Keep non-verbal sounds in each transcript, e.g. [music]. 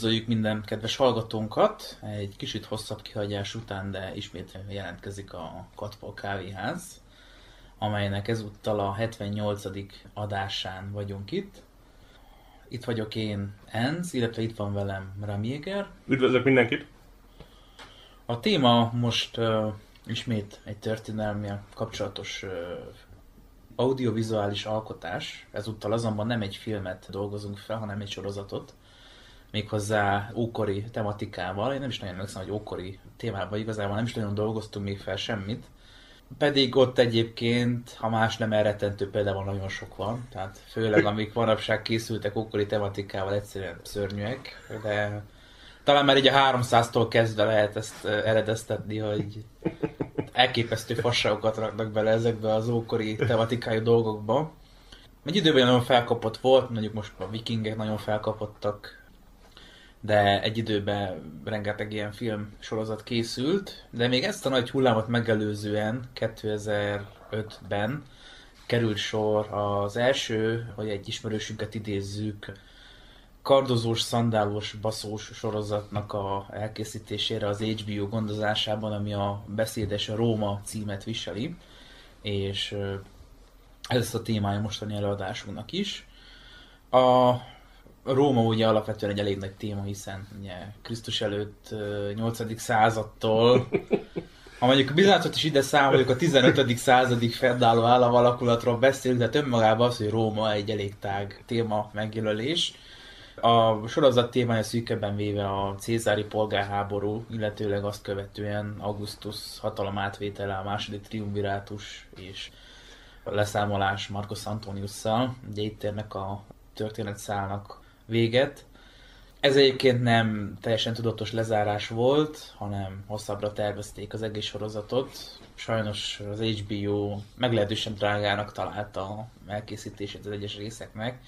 Üdvözöljük minden kedves hallgatónkat! Egy kicsit hosszabb kihagyás után, de ismét jelentkezik a Katpol Kávéház, amelynek ezúttal a 78. adásán vagyunk itt. Itt vagyok én, Enz, illetve itt van velem Ramieger. Üdvözlök mindenkit! A téma most uh, ismét egy történelmi kapcsolatos uh, audiovizuális alkotás. Ezúttal azonban nem egy filmet dolgozunk fel, hanem egy sorozatot méghozzá ókori tematikával. Én nem is nagyon emlékszem, hogy ókori témában igazából nem is nagyon dolgoztunk még fel semmit. Pedig ott egyébként, ha más nem elrettentő például nagyon sok van, tehát főleg amik manapság készültek ókori tematikával egyszerűen szörnyűek, de talán már így a 300-tól kezdve lehet ezt eredeztetni, hogy elképesztő fasságokat raknak bele ezekbe az ókori tematikájú dolgokba. Egy időben nagyon felkapott volt, mondjuk most a vikingek nagyon felkapottak, de egy időben rengeteg ilyen film sorozat készült, de még ezt a nagy hullámot megelőzően 2005-ben került sor az első, hogy egy ismerősünket idézzük, kardozós, szandálós, baszós sorozatnak a elkészítésére az HBO gondozásában, ami a beszédes a Róma címet viseli, és ez a témája mostani előadásunknak is. A Róma ugye alapvetően egy elég nagy téma, hiszen ugye Krisztus előtt 8. századtól, ha mondjuk a Bizáncot is ide számoljuk, a 15. századig fennálló államalakulatról beszélünk, de önmagában az, hogy Róma egy elég tág téma megjelölés. A sorozat témája szűkebben véve a cézári polgárháború, illetőleg azt követően Augustus hatalom átvétele, a második triumvirátus és leszámolás Marcus Antoniusszal. Ugye itt érnek a történetszálnak véget. Ez egyébként nem teljesen tudatos lezárás volt, hanem hosszabbra tervezték az egész sorozatot. Sajnos az HBO meglehetősen drágának találta elkészítését az egyes részeknek,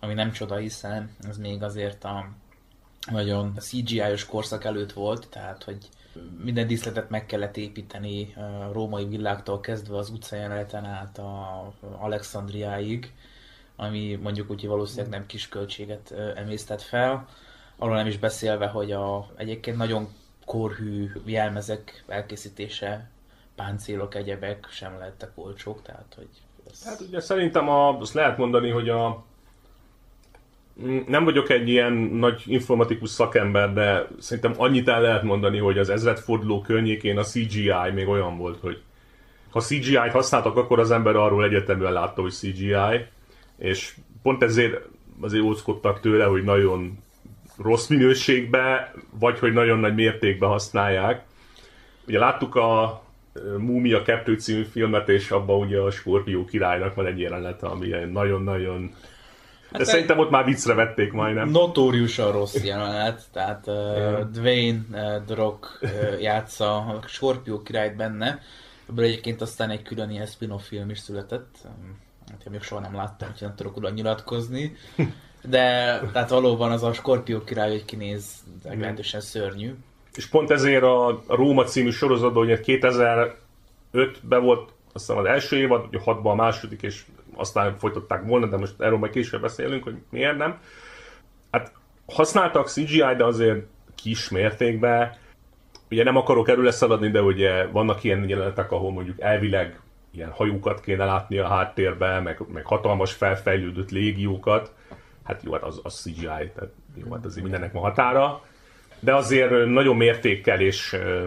ami nem csoda, hiszen ez még azért a nagyon CGI-os korszak előtt volt, tehát hogy minden díszletet meg kellett építeni a római világtól kezdve az utcajeleneten át a Alexandriáig, ami mondjuk úgy valószínűleg nem kis költséget emésztett fel. Arról nem is beszélve, hogy a egyébként nagyon korhű jelmezek elkészítése, páncélok, egyebek sem lehettek olcsók, tehát hogy... Ez... Hát ugye szerintem a, azt lehet mondani, hogy a nem vagyok egy ilyen nagy informatikus szakember, de szerintem annyit el lehet mondani, hogy az ezredforduló környékén a CGI még olyan volt, hogy ha CGI-t használtak, akkor az ember arról egyetemben látta, hogy CGI, és pont ezért azért óckodtak tőle, hogy nagyon rossz minőségbe, vagy hogy nagyon nagy mértékben használják. Ugye láttuk a Múmia 2 című filmet, és abban ugye a Skorpió királynak van egy jelenete, ami nagyon-nagyon Hát de szerintem ott már viccre vették majdnem. Notóriusan rossz jelenet, tehát uh, Dwayne uh, The Rock uh, játsza a Skorpió királyt benne. Ebből egyébként aztán egy külön ilyen spin-off film is született. Hát én még soha nem láttam, hogy nem tudok oda nyilatkozni. De tehát valóban az a Skorpió király, hogy kinéz meglehetősen szörnyű. És pont ezért a Róma című sorozatban, hogy 2005-ben volt azt hiszem az első évad, ugye 6-ban a második, és aztán folytatták volna, de most erről majd később beszélünk, hogy miért nem. Hát használtak CGI, de azért kis mértékben. Ugye nem akarok erről szaladni, de ugye vannak ilyen jelenetek, ahol mondjuk elvileg ilyen hajókat kéne látni a háttérben, meg, meg hatalmas felfejlődött légiókat. Hát jó, hát az, az CGI, tehát jó, hát azért mindennek van határa. De azért nagyon mértékkel és uh,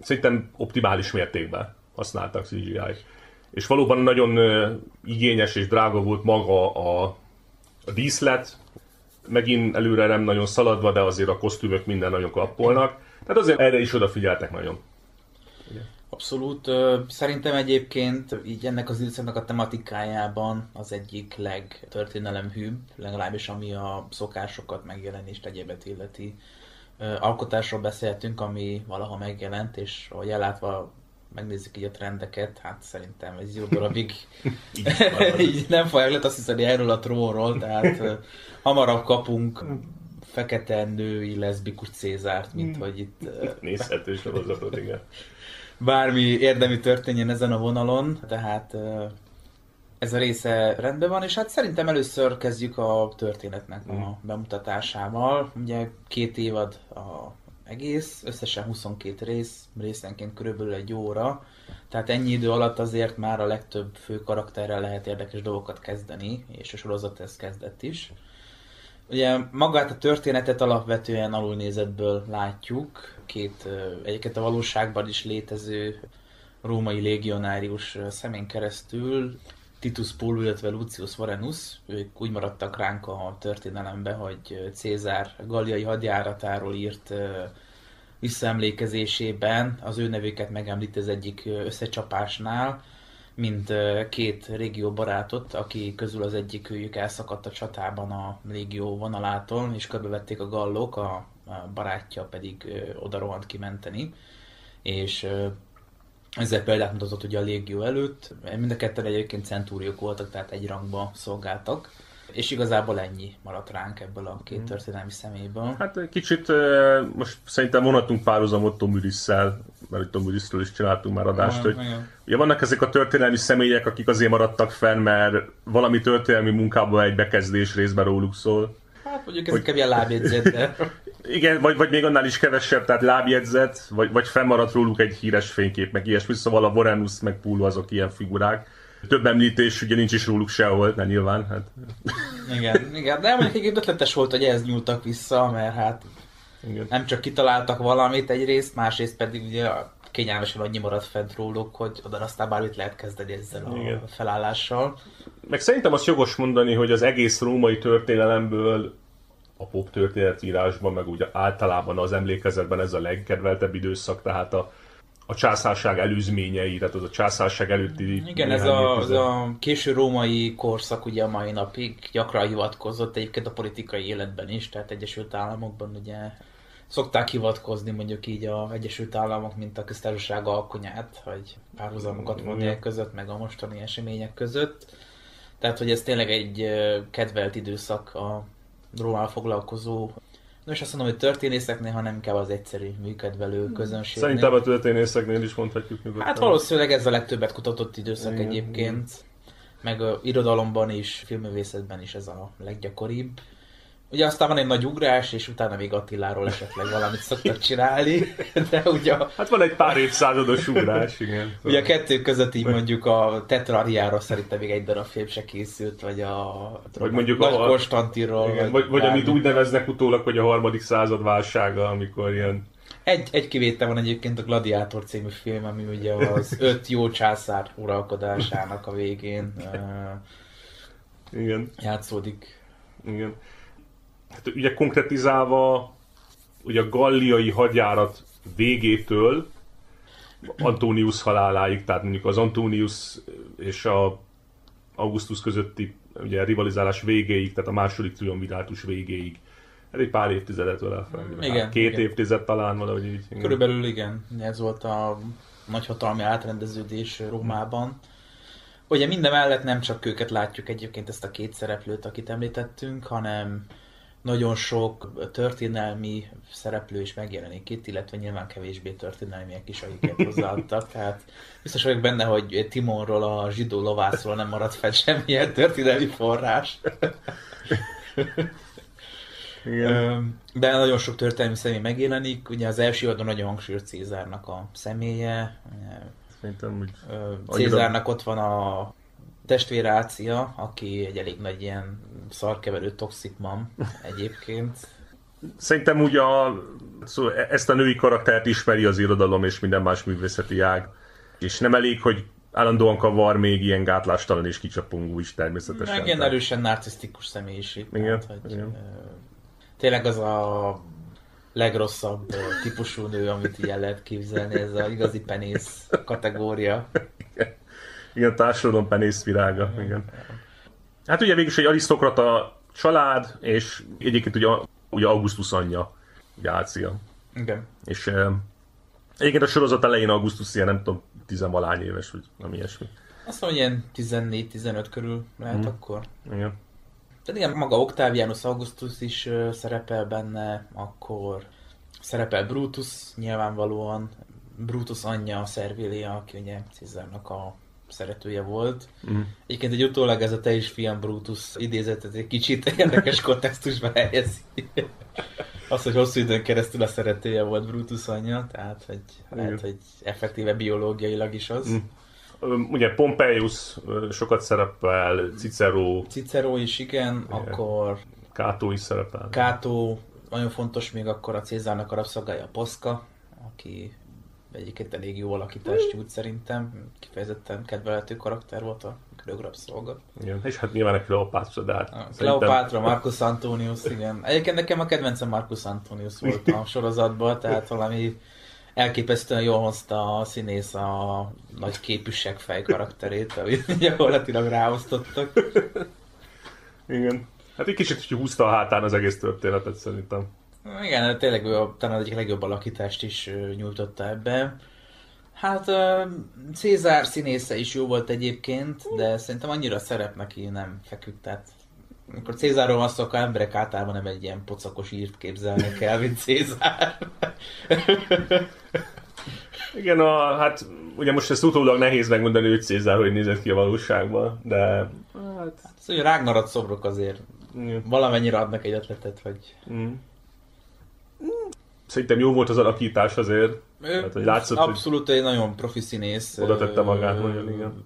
szerintem optimális mértékben használtak CGI-t. És valóban nagyon uh, igényes és drága volt maga a, a díszlet, megint előre nem nagyon szaladva, de azért a kosztümök minden nagyon kappolnak. Tehát azért erre is odafigyeltek nagyon. Abszolút. Szerintem egyébként így ennek az időszaknak a tematikájában az egyik legtörténelemhűbb, legalábbis ami a szokásokat, megjelenést, egyébet illeti alkotásról beszéltünk, ami valaha megjelent, és ahogy ellátva megnézzük így a trendeket, hát szerintem ez jó darabig [laughs] így nem fogják [laughs] hiszem erről a trónról, tehát hamarabb kapunk fekete női leszbikus Cézárt, mint hmm. hogy itt... Nézhető sorozatot, igen [laughs] bármi érdemi történjen ezen a vonalon, tehát ez a része rendben van, és hát szerintem először kezdjük a történetnek a mm. bemutatásával. Ugye két évad a egész, összesen 22 rész, részenként körülbelül egy óra, tehát ennyi idő alatt azért már a legtöbb fő karakterrel lehet érdekes dolgokat kezdeni, és a sorozat ez kezdett is. Ugye magát a történetet alapvetően alulnézetből látjuk, két egyiket a valóságban is létező római légionárius szemén keresztül, Titus Pulvus, illetve Lucius Varenus, ők úgy maradtak ránk a történelembe, hogy Cézár galliai hadjáratáról írt visszaemlékezésében. Az ő nevüket megemlít az egyik összecsapásnál, mint két régió barátot, aki közül az egyik őjük elszakadt a csatában a légió vonalától, és körbevették a gallok, a barátja pedig oda rohant kimenteni. És ezzel példát mutatott ugye a légió előtt. Mind a ketten egyébként centúriók voltak, tehát egy rangba szolgáltak. És igazából ennyi maradt ránk ebből a két mhm. történelmi személyből. Hát kicsit most szerintem vonhatunk párhuzamot Tom Ürisszel, mert Tom Üriszről is csináltunk már adást, hogy ugye vannak ezek a történelmi személyek, akik azért maradtak fenn, mert valami történelmi munkában egy bekezdés részben róluk szól. Hát mondjuk ezek hogy... ilyen lábjegyzet, de... [laughs] Igen, vagy, vagy még annál is kevesebb, tehát lábjegyzet, vagy, vagy fennmaradt róluk egy híres fénykép, meg ilyesmi, szóval a Vorenus meg Pulu azok ilyen figurák. Több említés ugye nincs is róluk sehol, de nyilván. Hát. [laughs] Igen, igen, de mondjuk egy ötletes volt, hogy ez nyúltak vissza, mert hát igen. nem csak kitaláltak valamit egyrészt, másrészt pedig ugye kényelmesen annyi maradt fent róluk, hogy oda aztán bármit lehet kezdeni ezzel a Igen. felállással. Meg szerintem azt jogos mondani, hogy az egész római történelemből a pop történetírásban, meg úgy általában az emlékezetben ez a legkedveltebb időszak, tehát a, a császárság előzményei, tehát az a császárság előtti... Igen, ez a, az a késő római korszak ugye a mai napig gyakran hivatkozott egyébként a politikai életben is, tehát Egyesült Államokban ugye szokták hivatkozni mondjuk így a Egyesült Államok, mint a köztársaság alkonyát, hogy párhuzamokat vonni között, meg a mostani események között. Tehát, hogy ez tényleg egy kedvelt időszak a Rómával foglalkozó nem is azt mondom, hogy történészeknél, hanem inkább az egyszerű műkedvelő hmm. közönség. Szerintem a történészeknél is mondhatjuk nyugodtan. Hát valószínűleg ez a legtöbbet kutatott időszak Igen. egyébként. Meg a irodalomban is, filmművészetben is ez a leggyakoribb. Ugye aztán van egy nagy ugrás, és utána még Attiláról esetleg valamit szoktak csinálni, [laughs] de ugye... Hát van egy pár évszázados ugrás, igen. Ugye a kettő között így mondjuk a Tetrariáról szerintem még egy darab film se készült, vagy a... Vagy mondjuk a... Konstantinról. Igen, vagy, vagy, vagy amit úgy neveznek utólag, hogy a harmadik század válsága, amikor ilyen... Egy, egy kivétel van egyébként a Gladiátor című film, ami ugye az [laughs] öt jó császár uralkodásának a végén uh, Igen. játszódik. Igen hát ugye konkretizálva, ugye a galliai hadjárat végétől Antonius haláláig, tehát mondjuk az Antonius és a Augustus közötti ugye, rivalizálás végéig, tehát a második triumvirátus végéig. Ez egy pár évtizedet vele fel. Igen, hát két igen. évtized talán valahogy így. Igen. Körülbelül igen. Ez volt a nagyhatalmi átrendeződés Rómában. Ugye minden mellett nem csak őket látjuk egyébként ezt a két szereplőt, akit említettünk, hanem nagyon sok történelmi szereplő is megjelenik itt, illetve nyilván kevésbé történelmiek is, akiket [laughs] hozzáadtak. Tehát biztos vagyok benne, hogy Timonról, a zsidó lovászról nem maradt fel semmilyen történelmi forrás. Igen. De nagyon sok történelmi személy megjelenik. Ugye az első adon nagyon hangsúlyos Cézárnak a személye. Szerintem úgy... Cézárnak ott van a testvére Ácia, aki egy elég nagy ilyen szarkeverő toxic mam egyébként. Szerintem úgy a, szóval ezt a női karaktert ismeri az irodalom és minden más művészeti ág. És nem elég, hogy állandóan kavar még ilyen gátlástalan és kicsapongó is természetesen. Meg ilyen erősen narcisztikus személyiség. Igen, tehát, hogy, igen. Tényleg az a legrosszabb típusú nő, amit ilyen lehet képzelni, ez a igazi penész kategória. Igen, társadalom penész virága. Igen. Hát ugye végül is egy arisztokrata család, és egyébként ugye, ugye Augustus anyja, ugye Ácia. Igen. És e, egyébként a sorozat elején Augustus ilyen, nem tudom, tizenvalány éves, vagy nem ilyesmi. Azt mondom, ilyen 14-15 körül lehet hmm. akkor. Igen. Tehát igen, maga Octavianus Augustus is uh, szerepel benne, akkor szerepel Brutus nyilvánvalóan, Brutus anyja, Servilia, aki ugye Cézárnak a szeretője volt. Mm. Egyébként egy utólag ez a te is fiam Brutus idézetet egy kicsit [laughs] érdekes kontextusba helyezi. Az, hogy hosszú időn keresztül a szeretője volt Brutus anyja, tehát hogy lehet, hogy effektíve biológiailag is az. Mm. Ugye Pompeius sokat szerepel, Cicero. Cicero is, igen, igen. akkor... Kátó is szerepel. Kátó, nagyon fontos még akkor a Cézárnak a rabszolgája a Poszka, aki egyébként elég jó alakítást nyújt szerintem, kifejezetten kedvelhető karakter volt a rabszolga. Igen, és hát nyilván a Kleopátra, de hát... Kleopátra, szerintem... Marcus Antonius, igen. Egyébként nekem a kedvencem Marcus Antonius volt a sorozatban, tehát valami elképesztően jól hozta a színész a nagy képű fej karakterét, amit [laughs] gyakorlatilag ráosztottak. Igen. Hát egy kicsit húzta a hátán az egész történetet szerintem. Igen, tényleg ő a, talán egyik legjobb alakítást is nyújtotta ebbe. Hát Cézár színésze is jó volt egyébként, de szerintem annyira szerep neki nem feküdt, tehát amikor Cézárról van szó, akkor emberek általában nem egy ilyen pocakos írt képzelnek el, mint Cézár. Igen, a, hát ugye most ezt utólag nehéz megmondani, hogy Cézár hogy nézett ki a valóságban, de... Hát, hát szóval Rágnarat szobrok azért valamennyire adnak egy ötletet, hogy... Mm. Szerintem jó volt az alakítás azért. Hát, hogy látszott, abszolút hogy egy nagyon profi színész. Oda tette magát, nagyon igen.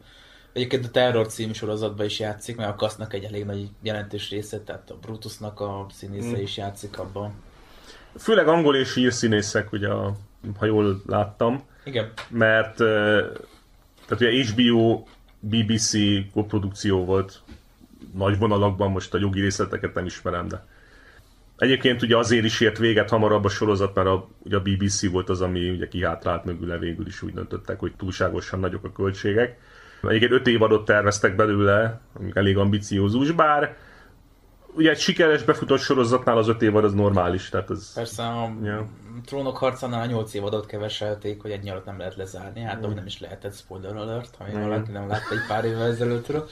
Egyébként a Terror című sorozatban is játszik, mert a Kasznak egy elég nagy jelentős része, tehát a Brutusnak a színésze mm. is játszik abban. Főleg angol és ír színészek, ugye, ha jól láttam. Igen. Mert tehát ugye HBO, BBC koprodukció volt nagy vonalakban, most a jogi részleteket nem ismerem, de Egyébként ugye azért is ért véget hamarabb a sorozat, mert a, ugye a BBC volt az, ami ugye kihátrált mögüle végül is úgy döntöttek, hogy túlságosan nagyok a költségek. Egyébként öt évadot terveztek belőle, elég ambiciózus, bár ugye egy sikeres befutott sorozatnál az öt évad az normális, tehát ez... Persze a ja. trónok harcánál a nyolc évadot keveselték, hogy egy nyarat nem lehet lezárni, hát mm. nem is lehetett spoiler alert, ha mm. valaki nem látta egy pár évvel ezelőttről.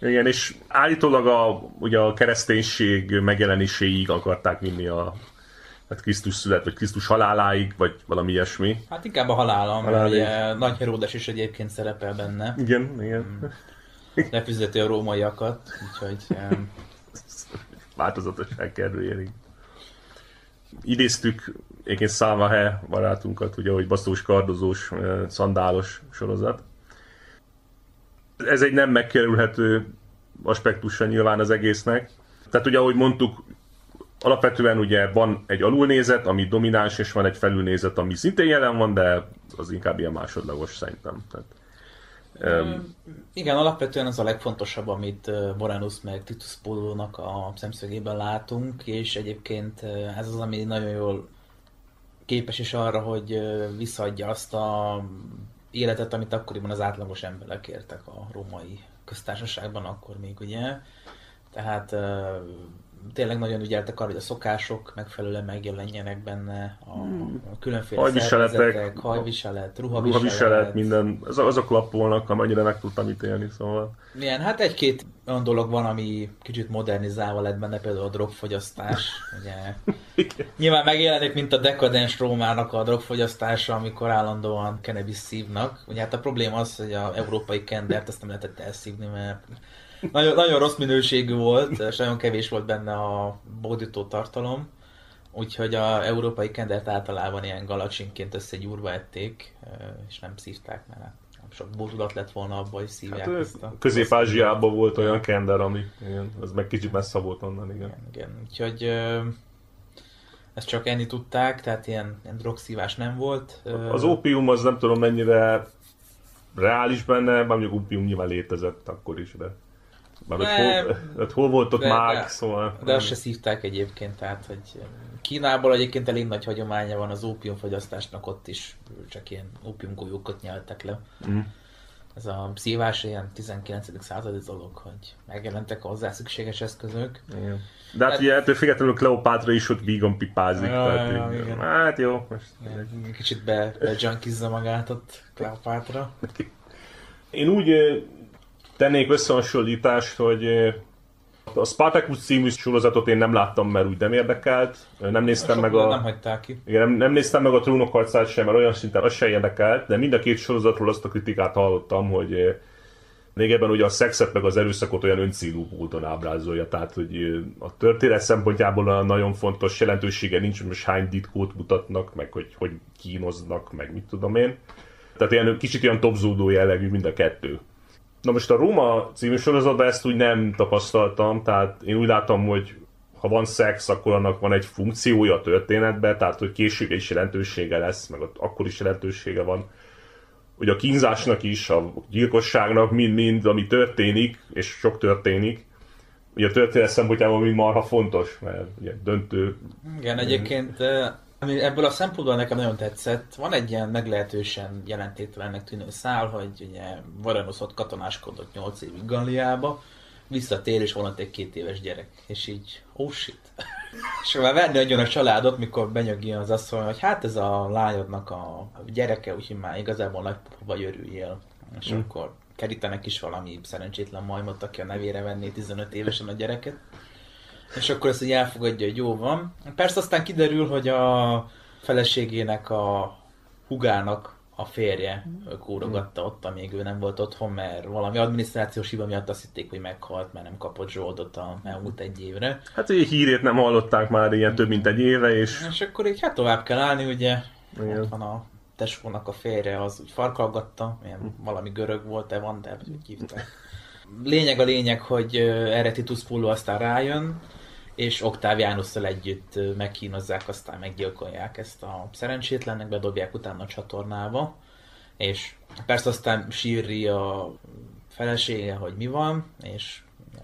Igen, és állítólag a, ugye a kereszténység megjelenéséig akarták vinni a hát Krisztus szület, vagy Krisztus haláláig, vagy valami ilyesmi. Hát inkább a halála, mert ugye Nagy Heródes is egyébként szerepel benne. Igen, igen. Hmm. Lefizeti a rómaiakat, úgyhogy... Um... Változatosság kerüljenik. Idéztük egyébként Szálvahe barátunkat, ugye, hogy baszós, kardozós, szandálos sorozat ez egy nem megkerülhető aspektusa nyilván az egésznek. Tehát ugye, ahogy mondtuk, alapvetően ugye van egy alulnézet, ami domináns, és van egy felülnézet, ami szintén jelen van, de az inkább ilyen másodlagos szerintem. Tehát, um, igen, alapvetően az a legfontosabb, amit Moranus meg Titus Pólónak a szemszögében látunk, és egyébként ez az, ami nagyon jól képes is arra, hogy visszaadja azt a életet, amit akkoriban az átlagos emberek értek a római köztársaságban, akkor még ugye. Tehát tényleg nagyon ügyeltek arra, hogy a szokások megfelelően megjelenjenek benne, a, hmm. a különféle hajviseletek, hajviselet, ruhaviselet. ruhaviselet minden, az, azok lappolnak, amennyire meg tudtam ítélni, szóval. Igen, hát egy-két olyan dolog van, ami kicsit modernizálva lett benne, például a drogfogyasztás. [laughs] Ugye. Nyilván megjelenik, mint a dekadens Rómának a drogfogyasztása, amikor állandóan cannabis szívnak. Ugye hát a probléma az, hogy a európai kendert ezt nem lehetett elszívni, mert nagyon, nagyon rossz minőségű volt, és nagyon kevés volt benne a bódító tartalom. Úgyhogy a európai kendert általában ilyen galacsinként összegyúrva ették, és nem szívták, hát nem sok bódulat lett volna abban, hogy szívják hát, ezt a... Közép-Ázsiában volt olyan kender, ami igen, az meg kicsit messze volt onnan, igen. Igen, igen. úgyhogy ezt csak enni tudták, tehát ilyen, ilyen drogszívás nem volt. Az ópium az nem tudom mennyire reális benne, bár mondjuk ópium nyilván létezett akkor is, de már hol, ott hol volt ott mág, de, szóval... De azt se szívták egyébként, tehát hogy Kínából egyébként elég nagy hagyománya van az ópiumfogyasztásnak, ott is csak ilyen ópiumgolyókat nyeltek le. Mm. Ez a szívás ilyen 19. századi dolog, hogy megjelentek hozzá szükséges eszközök. Igen. De hát, ugye ettől függetlenül Kleopátra is ott vígan pipázik. Ja, tehát ja, így, igen. Hát jó. Most... Ja, kicsit be, be magát ott Kleopátra. Én úgy tennék összehasonlítást, hogy A Spartacus című sorozatot én nem láttam, mert úgy nem érdekelt. Nem néztem meg a... Nem hagyták ki. Igen, nem, nem néztem meg a trónok harcát sem, mert olyan szinten az se érdekelt, de mind a két sorozatról azt a kritikát hallottam, hogy Régebben ugye a szexet meg az erőszakot olyan öncélú módon ábrázolja, tehát hogy a történet szempontjából a nagyon fontos jelentősége nincs, hogy most hány ditkót mutatnak, meg hogy hogy kínoznak, meg mit tudom én. Tehát ilyen, kicsit ilyen topzódó jellegű mind a kettő. Na most a Róma című sorozatban ezt úgy nem tapasztaltam, tehát én úgy látom, hogy ha van szex, akkor annak van egy funkciója a történetben, tehát hogy később is jelentősége lesz, meg akkor is jelentősége van hogy a kínzásnak is, a gyilkosságnak mind-mind, ami történik, és sok történik, ugye a történet szempontjából mind marha fontos, mert ugye döntő. Igen, egyébként ami ebből a szempontból nekem nagyon tetszett, van egy ilyen meglehetősen jelentétlennek tűnő szál, hogy ugye Varanus ott katonáskodott 8 évig Galliába, visszatér, és van ott egy két éves gyerek. És így, oh shit. [laughs] és már venni adjon a családot, mikor benyögi az asszony, hogy hát ez a lányodnak a gyereke, úgyhogy már igazából nagypapa vagy örüljél. És mm. akkor kerítenek is valami szerencsétlen majmot, aki a nevére venné 15 évesen a gyereket. És akkor ezt így elfogadja, hogy jó van. Persze aztán kiderül, hogy a feleségének a hugának a férje kórogatta ott, amíg ő nem volt otthon, mert valami adminisztrációs hiba miatt azt hitték, hogy meghalt, mert nem kapott zsoldot a elmúlt egy évre. Hát egy hírét nem hallották már ilyen több mint egy éve, és... És akkor így hát tovább kell állni, ugye, Igen. ott van a tesónak a férje, az úgy farkalgatta, ilyen valami görög volt, de van, de úgy hívták. Lényeg a lényeg, hogy erre Titus Pullo aztán rájön, és Octavianusszal együtt megkínozzák, aztán meggyilkolják ezt a szerencsétlennek, bedobják utána a csatornába, és persze aztán sírri a felesége, hogy mi van, és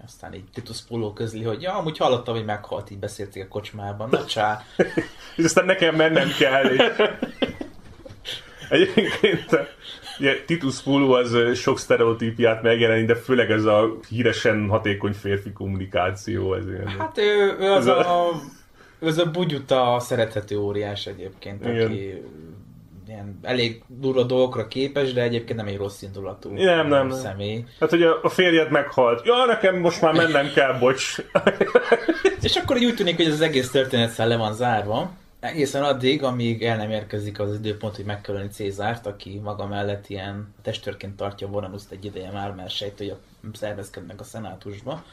aztán így Titus Pullo közli, hogy ja, amúgy hallottam, hogy meghalt, így beszélték a kocsmában, na csá. [laughs] és aztán nekem mennem kell. Egyébként Ugye, Titus Pulu az sok sztereotípiát megjelenít, de főleg ez a híresen hatékony férfi kommunikáció. Ez ilyen. Hát ő, ő az, a, a, az a bugyuta szerethető óriás egyébként, Igen. aki ilyen elég durva dolgokra képes, de egyébként nem egy rossz indulatú nem, nem, személy. Hát, hogy a, a férjed meghalt. Ja, nekem most már mennem kell, bocs. [laughs] És akkor úgy tűnik, hogy az egész történet le van zárva. Egészen addig, amíg el nem érkezik az időpont, hogy megkölni Cézárt, aki maga mellett ilyen testőrként tartja Voranuszt egy ideje már, mert sejtő, hogy szervezkednek a szenátusba.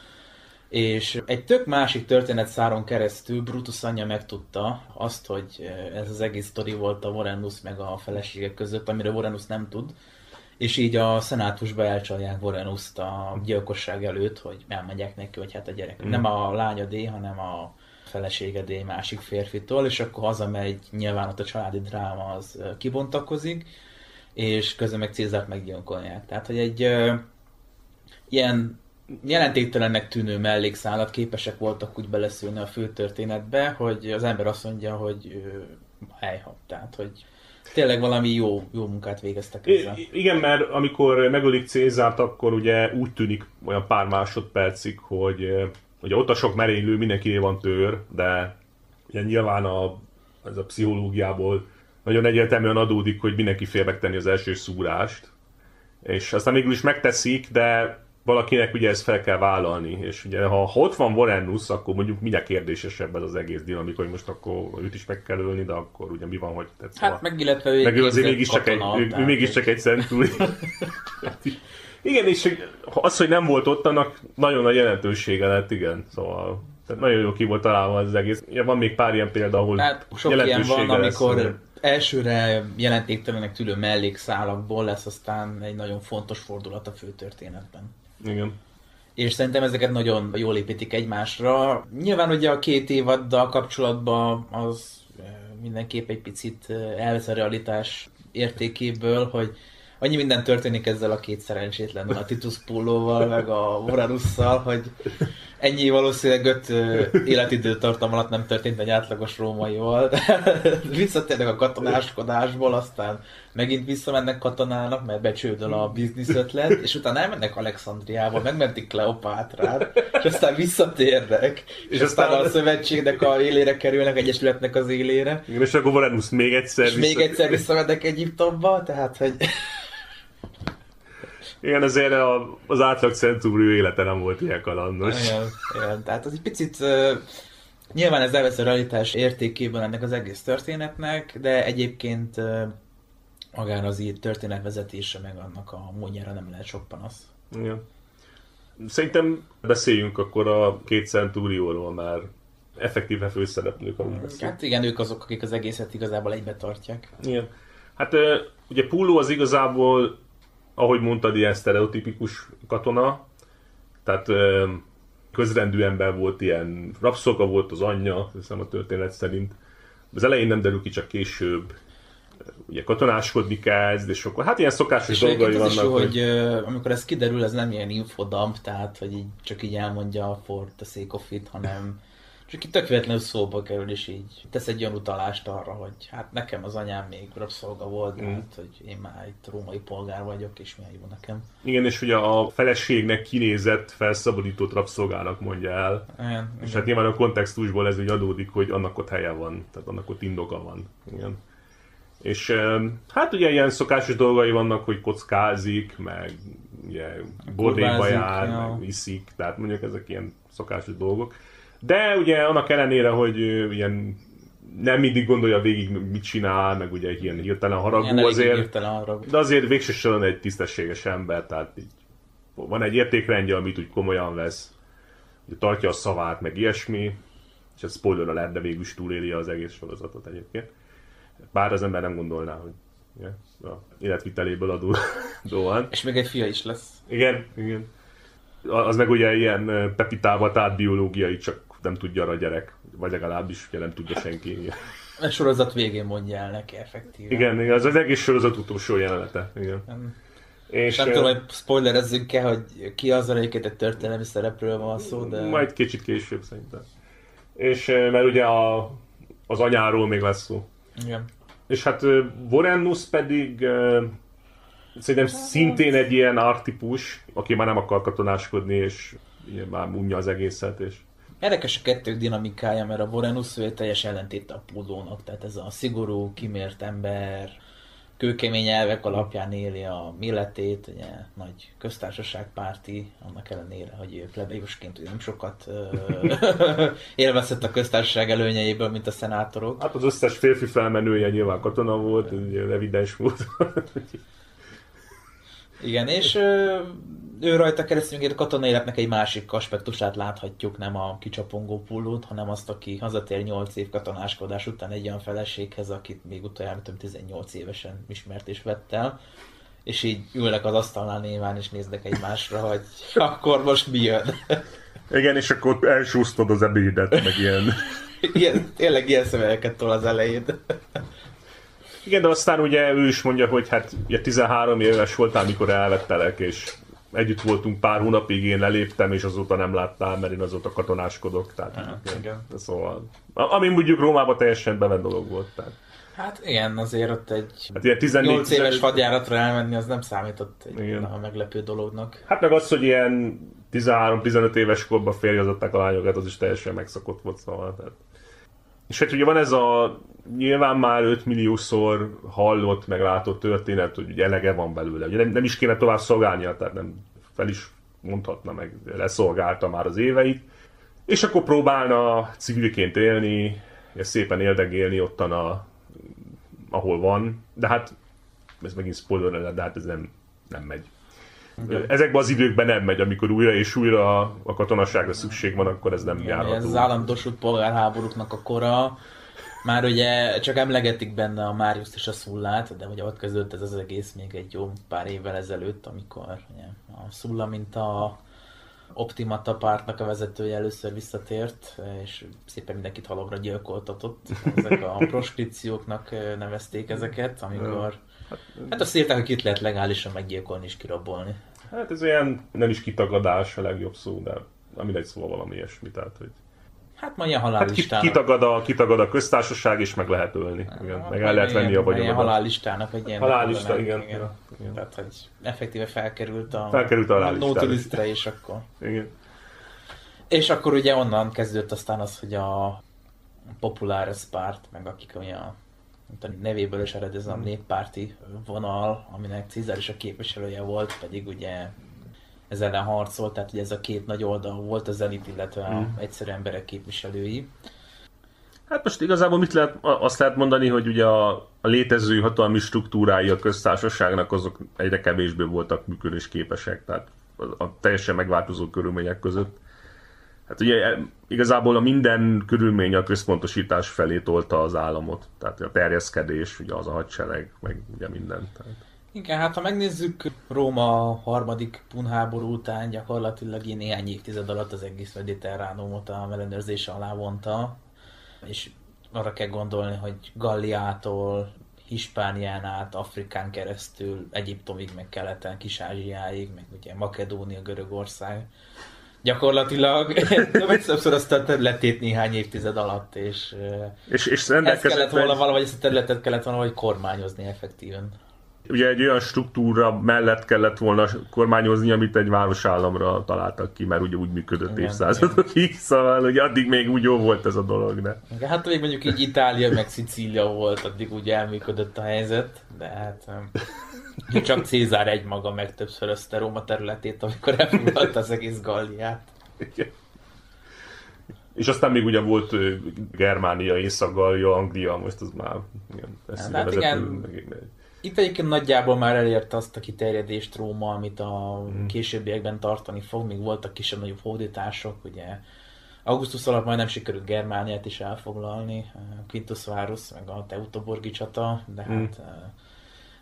És egy tök másik történet száron keresztül Brutus anyja megtudta azt, hogy ez az egész sztori volt a Vorenus meg a felesége között, amire Vorenus nem tud. És így a szenátusba elcsalják Vorenuszt a gyilkosság előtt, hogy elmegyek neki, hogy hát a gyerek mm. nem a lányadé, hanem a feleséged egy másik férfitől, és akkor hazamegy, nyilván ott a családi dráma az kibontakozik, és közben meg Cézárt meggyilkolják. Tehát, hogy egy ö, ilyen jelentéktelennek tűnő mellékszálat képesek voltak úgy beleszülni a főtörténetbe, hogy az ember azt mondja, hogy helyha. Tehát, hogy tényleg valami jó, jó munkát végeztek ezzel. I- igen, mert amikor megölik Cézárt, akkor ugye úgy tűnik olyan pár másodpercig, hogy ugye ott a sok merénylő, mindenki van tőr, de ugye nyilván a, ez a pszichológiából nagyon egyértelműen adódik, hogy mindenki fél megtenni az első szúrást. És aztán mégis is megteszik, de valakinek ugye ezt fel kell vállalni, és ugye ha, ott van Vorenus, akkor mondjuk mindjárt kérdésesebb ez az egész dinamika, hogy most akkor őt is meg kell ölni, de akkor ugye mi van, hogy... Tehát hát szóval, meg illetve ő meg ő azért mégiscsak egy, ő, ő mégiscsak egy centúri. [laughs] Igen, és az, hogy nem volt ott, annak nagyon nagy jelentősége lett, igen. Szóval tehát nagyon jó ki volt találva az egész. Ja, van még pár ilyen példa, ahol hát, sok ilyen van, amikor lesz, elsőre jelentéktelenek tűlő mellékszálakból lesz aztán egy nagyon fontos fordulat a főtörténetben. Igen. És szerintem ezeket nagyon jól építik egymásra. Nyilván ugye a két évaddal kapcsolatban az eh, mindenképp egy picit eh, elvesz a realitás értékéből, hogy annyi minden történik ezzel a két szerencsétlen, a Titus Pullóval, meg a Moranusszal, hogy ennyi valószínűleg öt életidőtartam alatt nem történt egy átlagos rómaival, [laughs] visszatérnek a katonáskodásból, aztán megint visszamennek katonának, mert becsődöl a biznisz ötlet, és utána elmennek Alexandriába, megmentik Kleopátrát, és aztán visszatérnek, és, és aztán, aztán a szövetségnek a élére kerülnek, egyesületnek az élére. És akkor Valenus még egyszer És vissza... még egyszer visszamennek Egyiptomba, tehát hogy Igen, azért a, az átlag centúrió élete nem volt ilyen kalandos. Igen, igen. Tehát az egy picit uh, nyilván ez elvesz a realitás értékében ennek az egész történetnek, de egyébként uh, magán az így történetvezetése meg annak a módjára nem lehet sok panasz. Igen. Szerintem beszéljünk akkor a két centúrióról már effektíve főszereplők, amúgy beszélünk. Hát igen, ők azok, akik az egészet igazából egybe tartják. Igen. Hát ugye Pullo az igazából, ahogy mondtad, ilyen sztereotipikus katona, tehát közrendű ember volt, ilyen rabszolga volt az anyja, hiszem a történet szerint. Az elején nem derül ki, csak később ugye katonáskodni kezd, és akkor hát ilyen szokásos És dolgai vannak. jó, hogy ö, amikor ez kiderül, ez nem ilyen infodump, tehát hogy így csak így elmondja for the sake of it, hanem csak itt tök véletlenül szóba kerül, és így tesz egy olyan utalást arra, hogy hát nekem az anyám még rabszolga volt, Mm. mm. hát, hogy én már itt római polgár vagyok, és milyen jó nekem. Igen, és ugye a feleségnek kinézett felszabadított rabszolgának mondja el. Igen, És hát nyilván a kontextusból ez úgy adódik, hogy annak ott helye van, tehát annak ott indoka van. Igen. És hát ugye ilyen szokásos dolgai vannak, hogy kockázik, meg ugye Kurvázik, jár, ja. meg iszik, tehát mondjuk ezek ilyen szokásos dolgok. De ugye annak ellenére, hogy ilyen nem mindig gondolja végig, mit csinál, meg ugye ilyen hirtelen haragú Ilyen azért. hirtelen arra. De azért végső soron egy tisztességes ember, tehát így van egy értékrendje, amit úgy komolyan vesz, hogy tartja a szavát, meg ilyesmi, és ez spoiler lehet, de végül is túléli az egész sorozatot egyébként. Bár az ember nem gondolná, hogy ja, a életviteléből adódóan. És még egy fia is lesz. Igen, igen. Az meg ugye ilyen pepitálva, tehát biológiai, csak nem tudja a gyerek, vagy legalábbis ugye nem tudja senki. A sorozat végén mondja el neki effektíven. igen, az az egész sorozat utolsó jelenete. Igen. Nem, És, nem tudom, hogy spoilerezzünk el, hogy ki az, egyébként egy történelmi szereplőről van szó, de... Majd kicsit később szerintem. És mert ugye a, az anyáról még lesz szó. Igen. És hát Vorenus pedig szerintem szintén egy ilyen artipus, aki már nem akar katonáskodni, és ugye már unja az egészet, és Érdekes a kettők dinamikája, mert a Vorenus ő teljes ellentét a Pullónak, tehát ez a szigorú, kimért ember, kőkemény elvek alapján éli a milletét, ugye nagy köztársaságpárti, annak ellenére, hogy ő plebejusként nem sokat [laughs] élvezett a köztársaság előnyeiből, mint a szenátorok. hát az összes férfi felmenője nyilván katona volt, ez ugye evidens volt. [laughs] Igen, és ö, ő rajta keresztül a katona életnek egy másik aspektusát láthatjuk, nem a kicsapongó pullót, hanem azt, aki hazatér 8 év katonáskodás után egy olyan feleséghez, akit még utoljára több 18 évesen ismert és vett el, és így ülnek az asztalnál néván, és néznek egymásra, hogy akkor most mi jön. Igen, és akkor elsúsztod az ebédet, meg ilyen. Ilyen, tényleg ilyen szövegeket tol az elején. Igen, de aztán ugye ő is mondja, hogy hát ugye 13 éves voltál, mikor elvettelek, és együtt voltunk pár hónapig, én leléptem, és azóta nem láttál, mert én azóta katonáskodok. Tehát, Aha, igen. Szóval, ami mondjuk Rómában teljesen bevett dolog volt. Tehát. Hát igen, azért ott egy Hát ilyen 14 8 éves hadjáratra elmenni, az nem számított egy Igen. nagyon meglepő dolognak. Hát meg az, hogy ilyen 13-15 éves korban férjezották a lányokat, az is teljesen megszokott volt, szóval. Tehát. És hát ugye van ez a nyilván már 5 milliószor hallott, meglátott történet, hogy ugye elege van belőle. Ugye nem, nem is kéne tovább szolgálnia, tehát nem fel is mondhatna meg, leszolgálta már az éveit. És akkor próbálna civilként élni, és szépen éldegélni ottan, a, ahol van. De hát, ez megint spoiler, de hát ez nem, nem megy. Ezekben az időkben nem megy, amikor újra és újra a katonaságra szükség van, akkor ez nem Igen, járható. ez az állandósult polgárháborúknak a kora. Már ugye csak emlegetik benne a Máriuszt és a Szullát, de ugye ott kezdődött ez az egész még egy jó pár évvel ezelőtt, amikor ugye, a Szulla, mint a Optimata pártnak a vezetője először visszatért, és szépen mindenkit halogra gyilkoltatott. Ezek a prostitúcióknak ö, nevezték ezeket, amikor hát azt írták, hogy kit lehet legálisan meggyilkolni és kirabolni. Hát ez olyan nem is kitagadás a legjobb szó, de nem mindegy szóval valami ilyesmi. Tehát, hogy Hát ma ilyen hát kitagad, a, kitagad a köztársaság, és meg lehet ölni. Igen, meg el lehet venni a Ilyen vagyonodat. halállistának, vagy ilyen Halállista, igen. igen. Ja, igen. Tehát, hogy effektíve felkerült a, Felkerült a. Nautilusra, és akkor... Igen. És akkor ugye onnan kezdődött aztán az, hogy a Populares párt, meg akik olyan nevéből is ered ez a néppárti vonal, aminek Cézár is a képviselője volt, pedig ugye ez ellen harcolt, tehát ugye ez a két nagy oldal volt az elit, illetve a hmm. egyszerű emberek képviselői. Hát most igazából mit lehet, azt lehet mondani, hogy ugye a, a létező hatalmi struktúrái a köztársaságnak azok egyre kevésbé voltak működésképesek, tehát a, a teljesen megváltozó körülmények között. Hát ugye e, igazából a minden körülmény a központosítás felé tolta az államot. Tehát a terjeszkedés, ugye az a hadsereg, meg ugye minden. Tehát. Igen, hát ha megnézzük Róma harmadik punháború után gyakorlatilag így néhány évtized alatt az egész mediterránumot a ellenőrzés alá vonta, és arra kell gondolni, hogy Galliától, Hispánián át, Afrikán keresztül, Egyiptomig, meg keleten, Kis-Ázsiáig, meg ugye Makedónia, Görögország. Gyakorlatilag. [laughs] Többször azt a területét néhány évtized alatt, és, és, és ezt kellett volna valahogy, ezt a területet kellett volna valahogy kormányozni effektíven. Ugye egy olyan struktúra mellett kellett volna kormányozni, amit egy városállamra találtak ki, mert ugye úgy működött igen, évszázadokig, [laughs] szóval ugye addig még úgy jó volt ez a dolog, de... Igen, hát még mondjuk így Itália meg Szicília volt, addig úgy elműködött a helyzet, de hát csak Cézár egymaga meg többszörözte Róma területét, amikor elfoglalta az egész Galliát. Igen. És aztán még ugye volt Germánia, Észak-Gallia, Anglia, most az már igen, hát, hát igen, meg, itt egyébként nagyjából már elérte azt a kiterjedést Róma, amit a mm. későbbiekben tartani fog, még voltak kisebb-nagyobb hódítások, ugye Augustus alatt majd nem sikerült Germániát is elfoglalni, Quintus Varus, meg a Teutoborgi csata, de mm.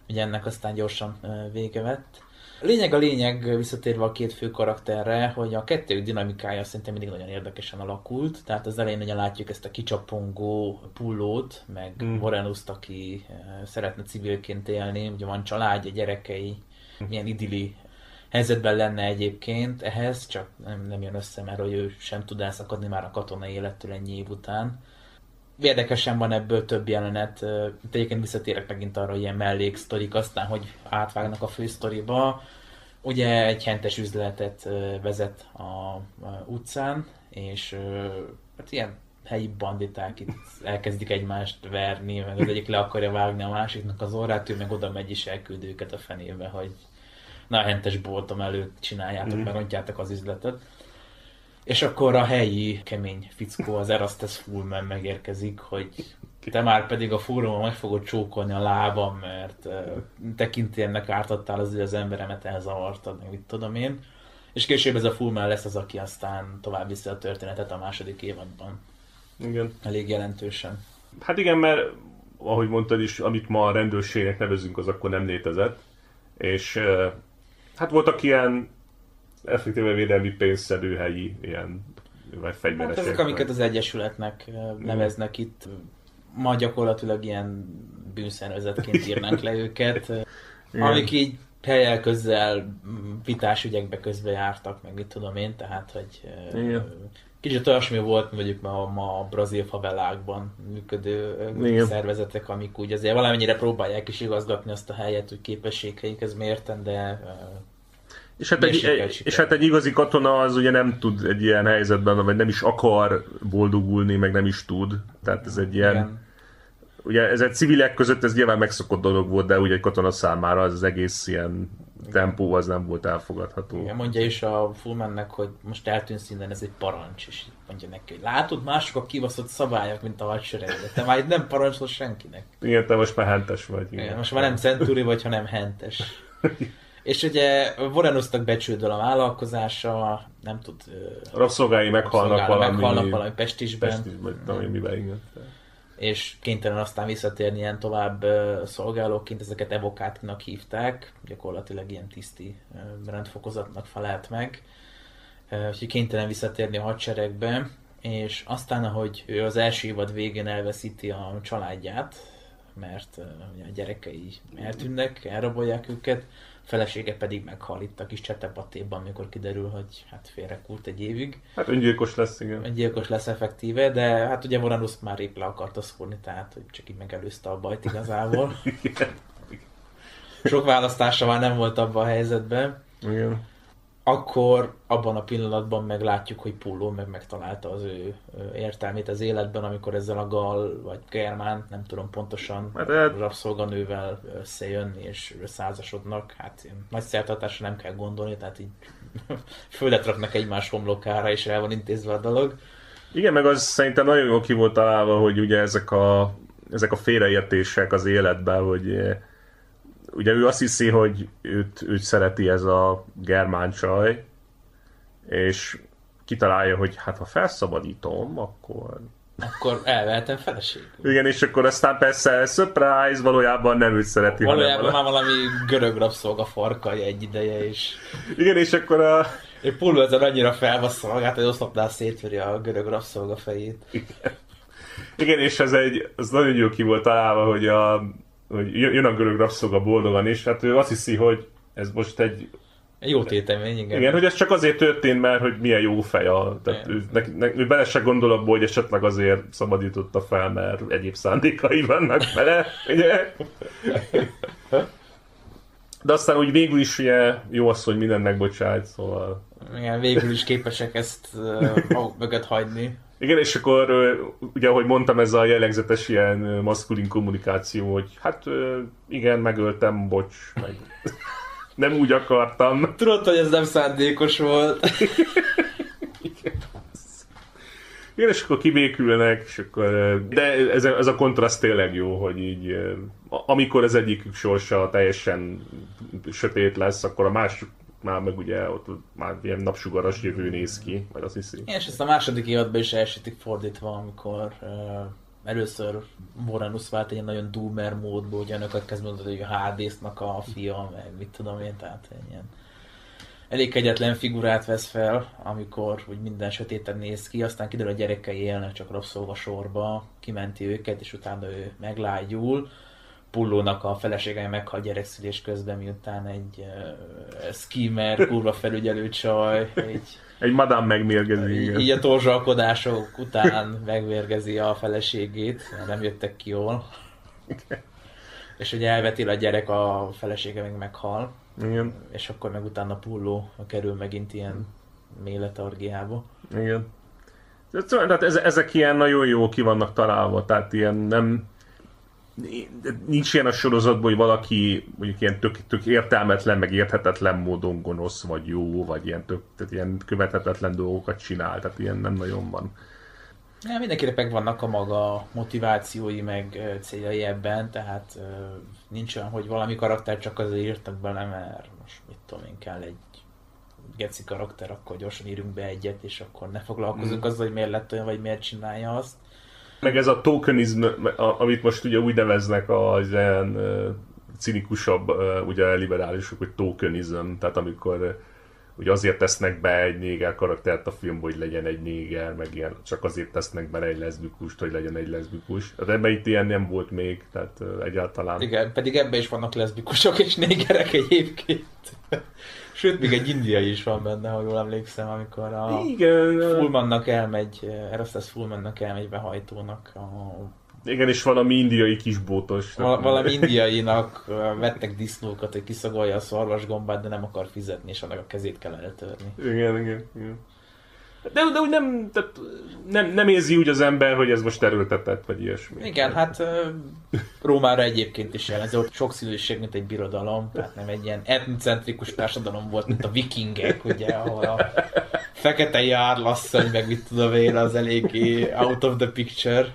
Ugye ennek aztán gyorsan vége vett. A lényeg a lényeg, visszatérve a két fő karakterre, hogy a kettőjük dinamikája szerintem mindig nagyon érdekesen alakult. Tehát az elején ugye látjuk ezt a kicsapongó pullót, meg mm. Morenuszt, aki szeretne civilként élni, ugye van családja, gyerekei, mm. milyen idilli helyzetben lenne egyébként ehhez, csak nem, nem jön össze, mert hogy ő sem tud elszakadni már a katonai élettől ennyi év után. Érdekesen van ebből több jelenet, itt egyébként visszatérek megint arra, hogy ilyen melléksztorik, aztán, hogy átvágnak a fősztoriba. Ugye egy hentes üzletet vezet a utcán, és hát ilyen helyi banditák itt elkezdik egymást verni, meg az egyik le akarja vágni a másiknak az orrát, ő meg oda megy és elküld őket a fenébe, hogy na hentes boltom előtt csináljátok, mm. megontjátok az üzletet. És akkor a helyi kemény fickó, az Erastes Fullman megérkezik, hogy te már pedig a fórumon meg fogod csókolni a lábam, mert uh, tekintélyemnek ártottál az, az emberemet elzavartad, meg mit tudom én. És később ez a Fullman lesz az, aki aztán tovább viszi a történetet a második évadban. Igen. Elég jelentősen. Hát igen, mert ahogy mondtad is, amit ma a rendőrségnek nevezünk, az akkor nem létezett. És uh, hát voltak ilyen effektíve védelmi pénzszedő helyi ilyen vagy fegyveresek. Hát ezek, amiket az Egyesületnek neveznek itt, ma gyakorlatilag ilyen bűnszervezetként írnánk le őket, Igen. amik így helyel közel vitás ügyekbe közbe jártak, meg mit tudom én, tehát, hogy Igen. kicsit olyasmi volt, mondjuk ma, ma a brazil favelákban működő Igen. szervezetek, amik úgy azért valamennyire próbálják is igazgatni azt a helyet, hogy képességeik ez mérten, de és hát, egy, egy, és hát egy igazi katona az ugye nem tud egy ilyen helyzetben, vagy nem is akar boldogulni, meg nem is tud. Tehát ez egy ilyen... Igen. Ugye ez egy civilek között ez nyilván megszokott dolog volt, de ugye egy katona számára az, az egész ilyen tempó az nem volt elfogadható. Igen, mondja is a Fullmannek, hogy most eltűnsz innen, ez egy parancs, és mondja neki, hogy látod, mások a kivaszott szabályok, mint a hadsereg, de te már itt nem parancsol senkinek. Igen, te most már hentes vagy. Igen, igen most már nem centúri vagy, hanem hentes. [laughs] És ugye Vorenusnak becsődöl a vállalkozása, nem tud... A rabszolgái meghalnak valami... Meghalnak valami Pestisben. Pestisben, mm. miben, igen. És kénytelen aztán visszatérni ilyen tovább szolgálóként, ezeket evokátnak hívták, gyakorlatilag ilyen tiszti rendfokozatnak felelt meg. Úgyhogy kénytelen visszatérni a hadseregbe, és aztán, ahogy ő az első évad végén elveszíti a családját, mert a gyerekei eltűnnek, elrabolják őket, felesége pedig meghal itt a kis csetepatéban, amikor kiderül, hogy hát félrekult egy évig. Hát öngyilkos lesz, igen. Öngyilkos lesz effektíve, de hát ugye Moranus már épp le akarta szúrni, tehát hogy csak így megelőzte a bajt igazából. [laughs] Sok választása már nem volt abban a helyzetben. Igen. Akkor abban a pillanatban meglátjuk, hogy Pulló meg megtalálta az ő értelmét az életben, amikor ezzel a gal vagy germán, nem tudom pontosan, hát, hát... rabszolganővel összejönni és százasodnak. Hát nagy szertartásra nem kell gondolni, tehát így [laughs] földet raknak egymás homlokára, és el van intézve a dolog. Igen, meg az szerintem nagyon jól ki volt találva, hogy ugye ezek a, ezek a félreértések az életben, hogy ugye ő azt hiszi, hogy őt, őt szereti ez a germán csaj, és kitalálja, hogy hát ha felszabadítom, akkor... Akkor elvehetem feleségül. Igen, és akkor aztán persze, surprise, valójában nem őt szereti. Valójában már valami görög rabszolga farkai egy ideje is. Igen, és akkor a... Egy pulvezer annyira felbassza magát, hogy oszlopnál szétveri a görög rabszolga fejét. Igen. Igen, és ez egy, az nagyon jó ki volt találva, hogy a, hogy jön a görög rabszolga boldogan is, hát ő azt hiszi, hogy ez most egy jó tétemény, igen. Igen, hogy ez csak azért történt, mert hogy milyen jó fej a... Tehát ő, ne, ne, ő bele se gondol abból, hogy esetleg azért szabadította fel, mert egyéb szándékai vannak vele, ugye? [laughs] De aztán úgy végül is ugye, jó az, hogy mindennek bocsájt, szóval... Igen, végül is képesek ezt uh, maguk mögött hagyni. Igen, és akkor ugye, ahogy mondtam, ez a jellegzetes ilyen maszkulin kommunikáció, hogy hát igen, megöltem, bocs, meg nem úgy akartam. Tudod, hogy ez nem szándékos volt. [laughs] Igen, és akkor kibékülnek, és akkor, de ez, ez a kontraszt tényleg jó, hogy így amikor az egyikük sorsa teljesen sötét lesz, akkor a másik már meg ugye ott már ilyen napsugaras jövő néz ki, vagy azt hiszi. És ezt a második évadban is elsütik fordítva, amikor uh, először Moranus vált egy nagyon doomer módból, hogy önöket kezd mondani, hogy a Hádésznak a fia, meg mit tudom én, tehát ilyen elég kegyetlen figurát vesz fel, amikor úgy minden sötéten néz ki, aztán kiderül, a gyerekei élnek csak rabszolva sorba, kimenti őket, és utána ő meglágyul, Pullónak a felesége meghal gyerekszülés közben, miután egy uh, skimmer, kurva felügyelő csaj, egy egy madám megmérgezi. Így, így a torzsalkodások után megmérgezi a feleségét, mert nem jöttek ki jól. És ugye elvetil a gyerek, a felesége meg meghal. Igen. És akkor meg utána Pulló kerül megint ilyen méletargiába. Igen. Tehát ezek ilyen nagyon jó ki vannak találva, tehát ilyen nem, nincs ilyen a sorozatban, hogy valaki mondjuk ilyen tök, tök értelmetlen, meg érthetetlen módon gonosz, vagy jó, vagy ilyen, tök, tehát ilyen követhetetlen dolgokat csinál, tehát ilyen nem nagyon van. Ja, mindenkinek meg vannak a maga motivációi, meg céljai ebben, tehát nincs olyan, hogy valami karakter csak azért írtak bele, mert most mit tudom én, kell egy geci karakter, akkor gyorsan írunk be egyet, és akkor ne foglalkozunk mm. azzal, hogy miért lett olyan, vagy miért csinálja azt. Meg ez a tokenizm, amit most ugye úgy neveznek az ilyen cinikusabb ugye liberálisok, hogy tokenizm, tehát amikor hogy azért tesznek be egy néger karaktert a filmbe, hogy legyen egy néger, meg ilyen, csak azért tesznek bele egy leszbikust, hogy legyen egy leszbikus. De ebben itt ilyen nem volt még, tehát egyáltalán. Igen, pedig ebben is vannak leszbikusok és négerek egyébként. [laughs] Sőt, még egy indiai is van benne, ha jól emlékszem, amikor a Igen. Fullmannak elmegy, Erastus Fullmannak elmegy behajtónak a igen, és valami indiai kisbótos. Val- valami indiainak vettek disznókat, hogy kiszagolja a szarvasgombát, de nem akar fizetni, és annak a kezét kell eltörni. Igen, igen, igen. De, de úgy nem, tehát nem, nem érzi úgy az ember, hogy ez most erőltetett, vagy ilyesmi. Igen, hát Rómára egyébként is jellemző, hogy sokszínűség, mint egy birodalom, tehát nem egy ilyen etnicentrikus társadalom volt, mint a vikingek, ugye, ahol a fekete járlasszony, meg mit tudom én, az eléggé out of the picture.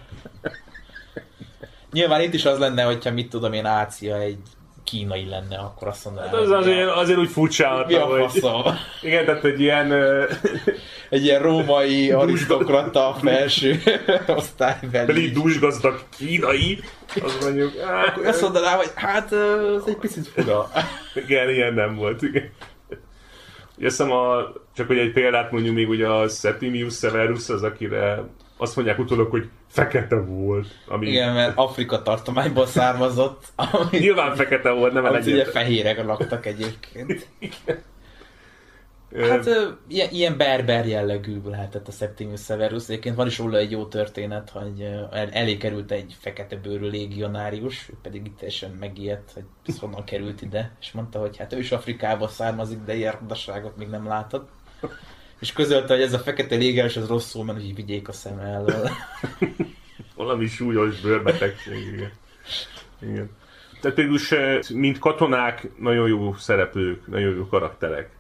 Nyilván itt is az lenne, hogyha mit tudom én, Ácia egy kínai lenne, akkor azt mondanám. Hát az azért, azért úgy furcsa. Mi a faszom? [laughs] Igen, tehát egy ilyen... [laughs] egy ilyen római [laughs] arisztokrata felső osztálybeli. Pedig dúsgazdag kínai, az mondjuk... Hát, akkor azt mondanám, hogy hát ez egy picit fura. igen, ilyen nem volt, igen. Jösszem a, csak hogy egy példát mondjuk még ugye a Septimius Severus az, akire azt mondják utólag, hogy fekete volt. Ami... Igen, mert Afrika tartományból származott. Ami... Nyilván fekete volt, nem elegyet. ugye fehérek laktak egyébként. Hát ö, ilyen, ilyen berber jellegű lehetett a Septimius Severus. Egyébként van is róla egy jó történet, hogy elé került egy fekete bőrű légionárius, ő pedig itt teljesen megijedt, hogy ez honnan került ide, és mondta, hogy hát ő is Afrikából származik, de ilyen még nem látott. És közölte, hogy ez a fekete légionárius az rosszul, mert hogy vigyék a szem elől. [laughs] Valami súlyos bőrbetegség, igen. igen. Tehát például, se, mint katonák, nagyon jó szereplők, nagyon jó karakterek.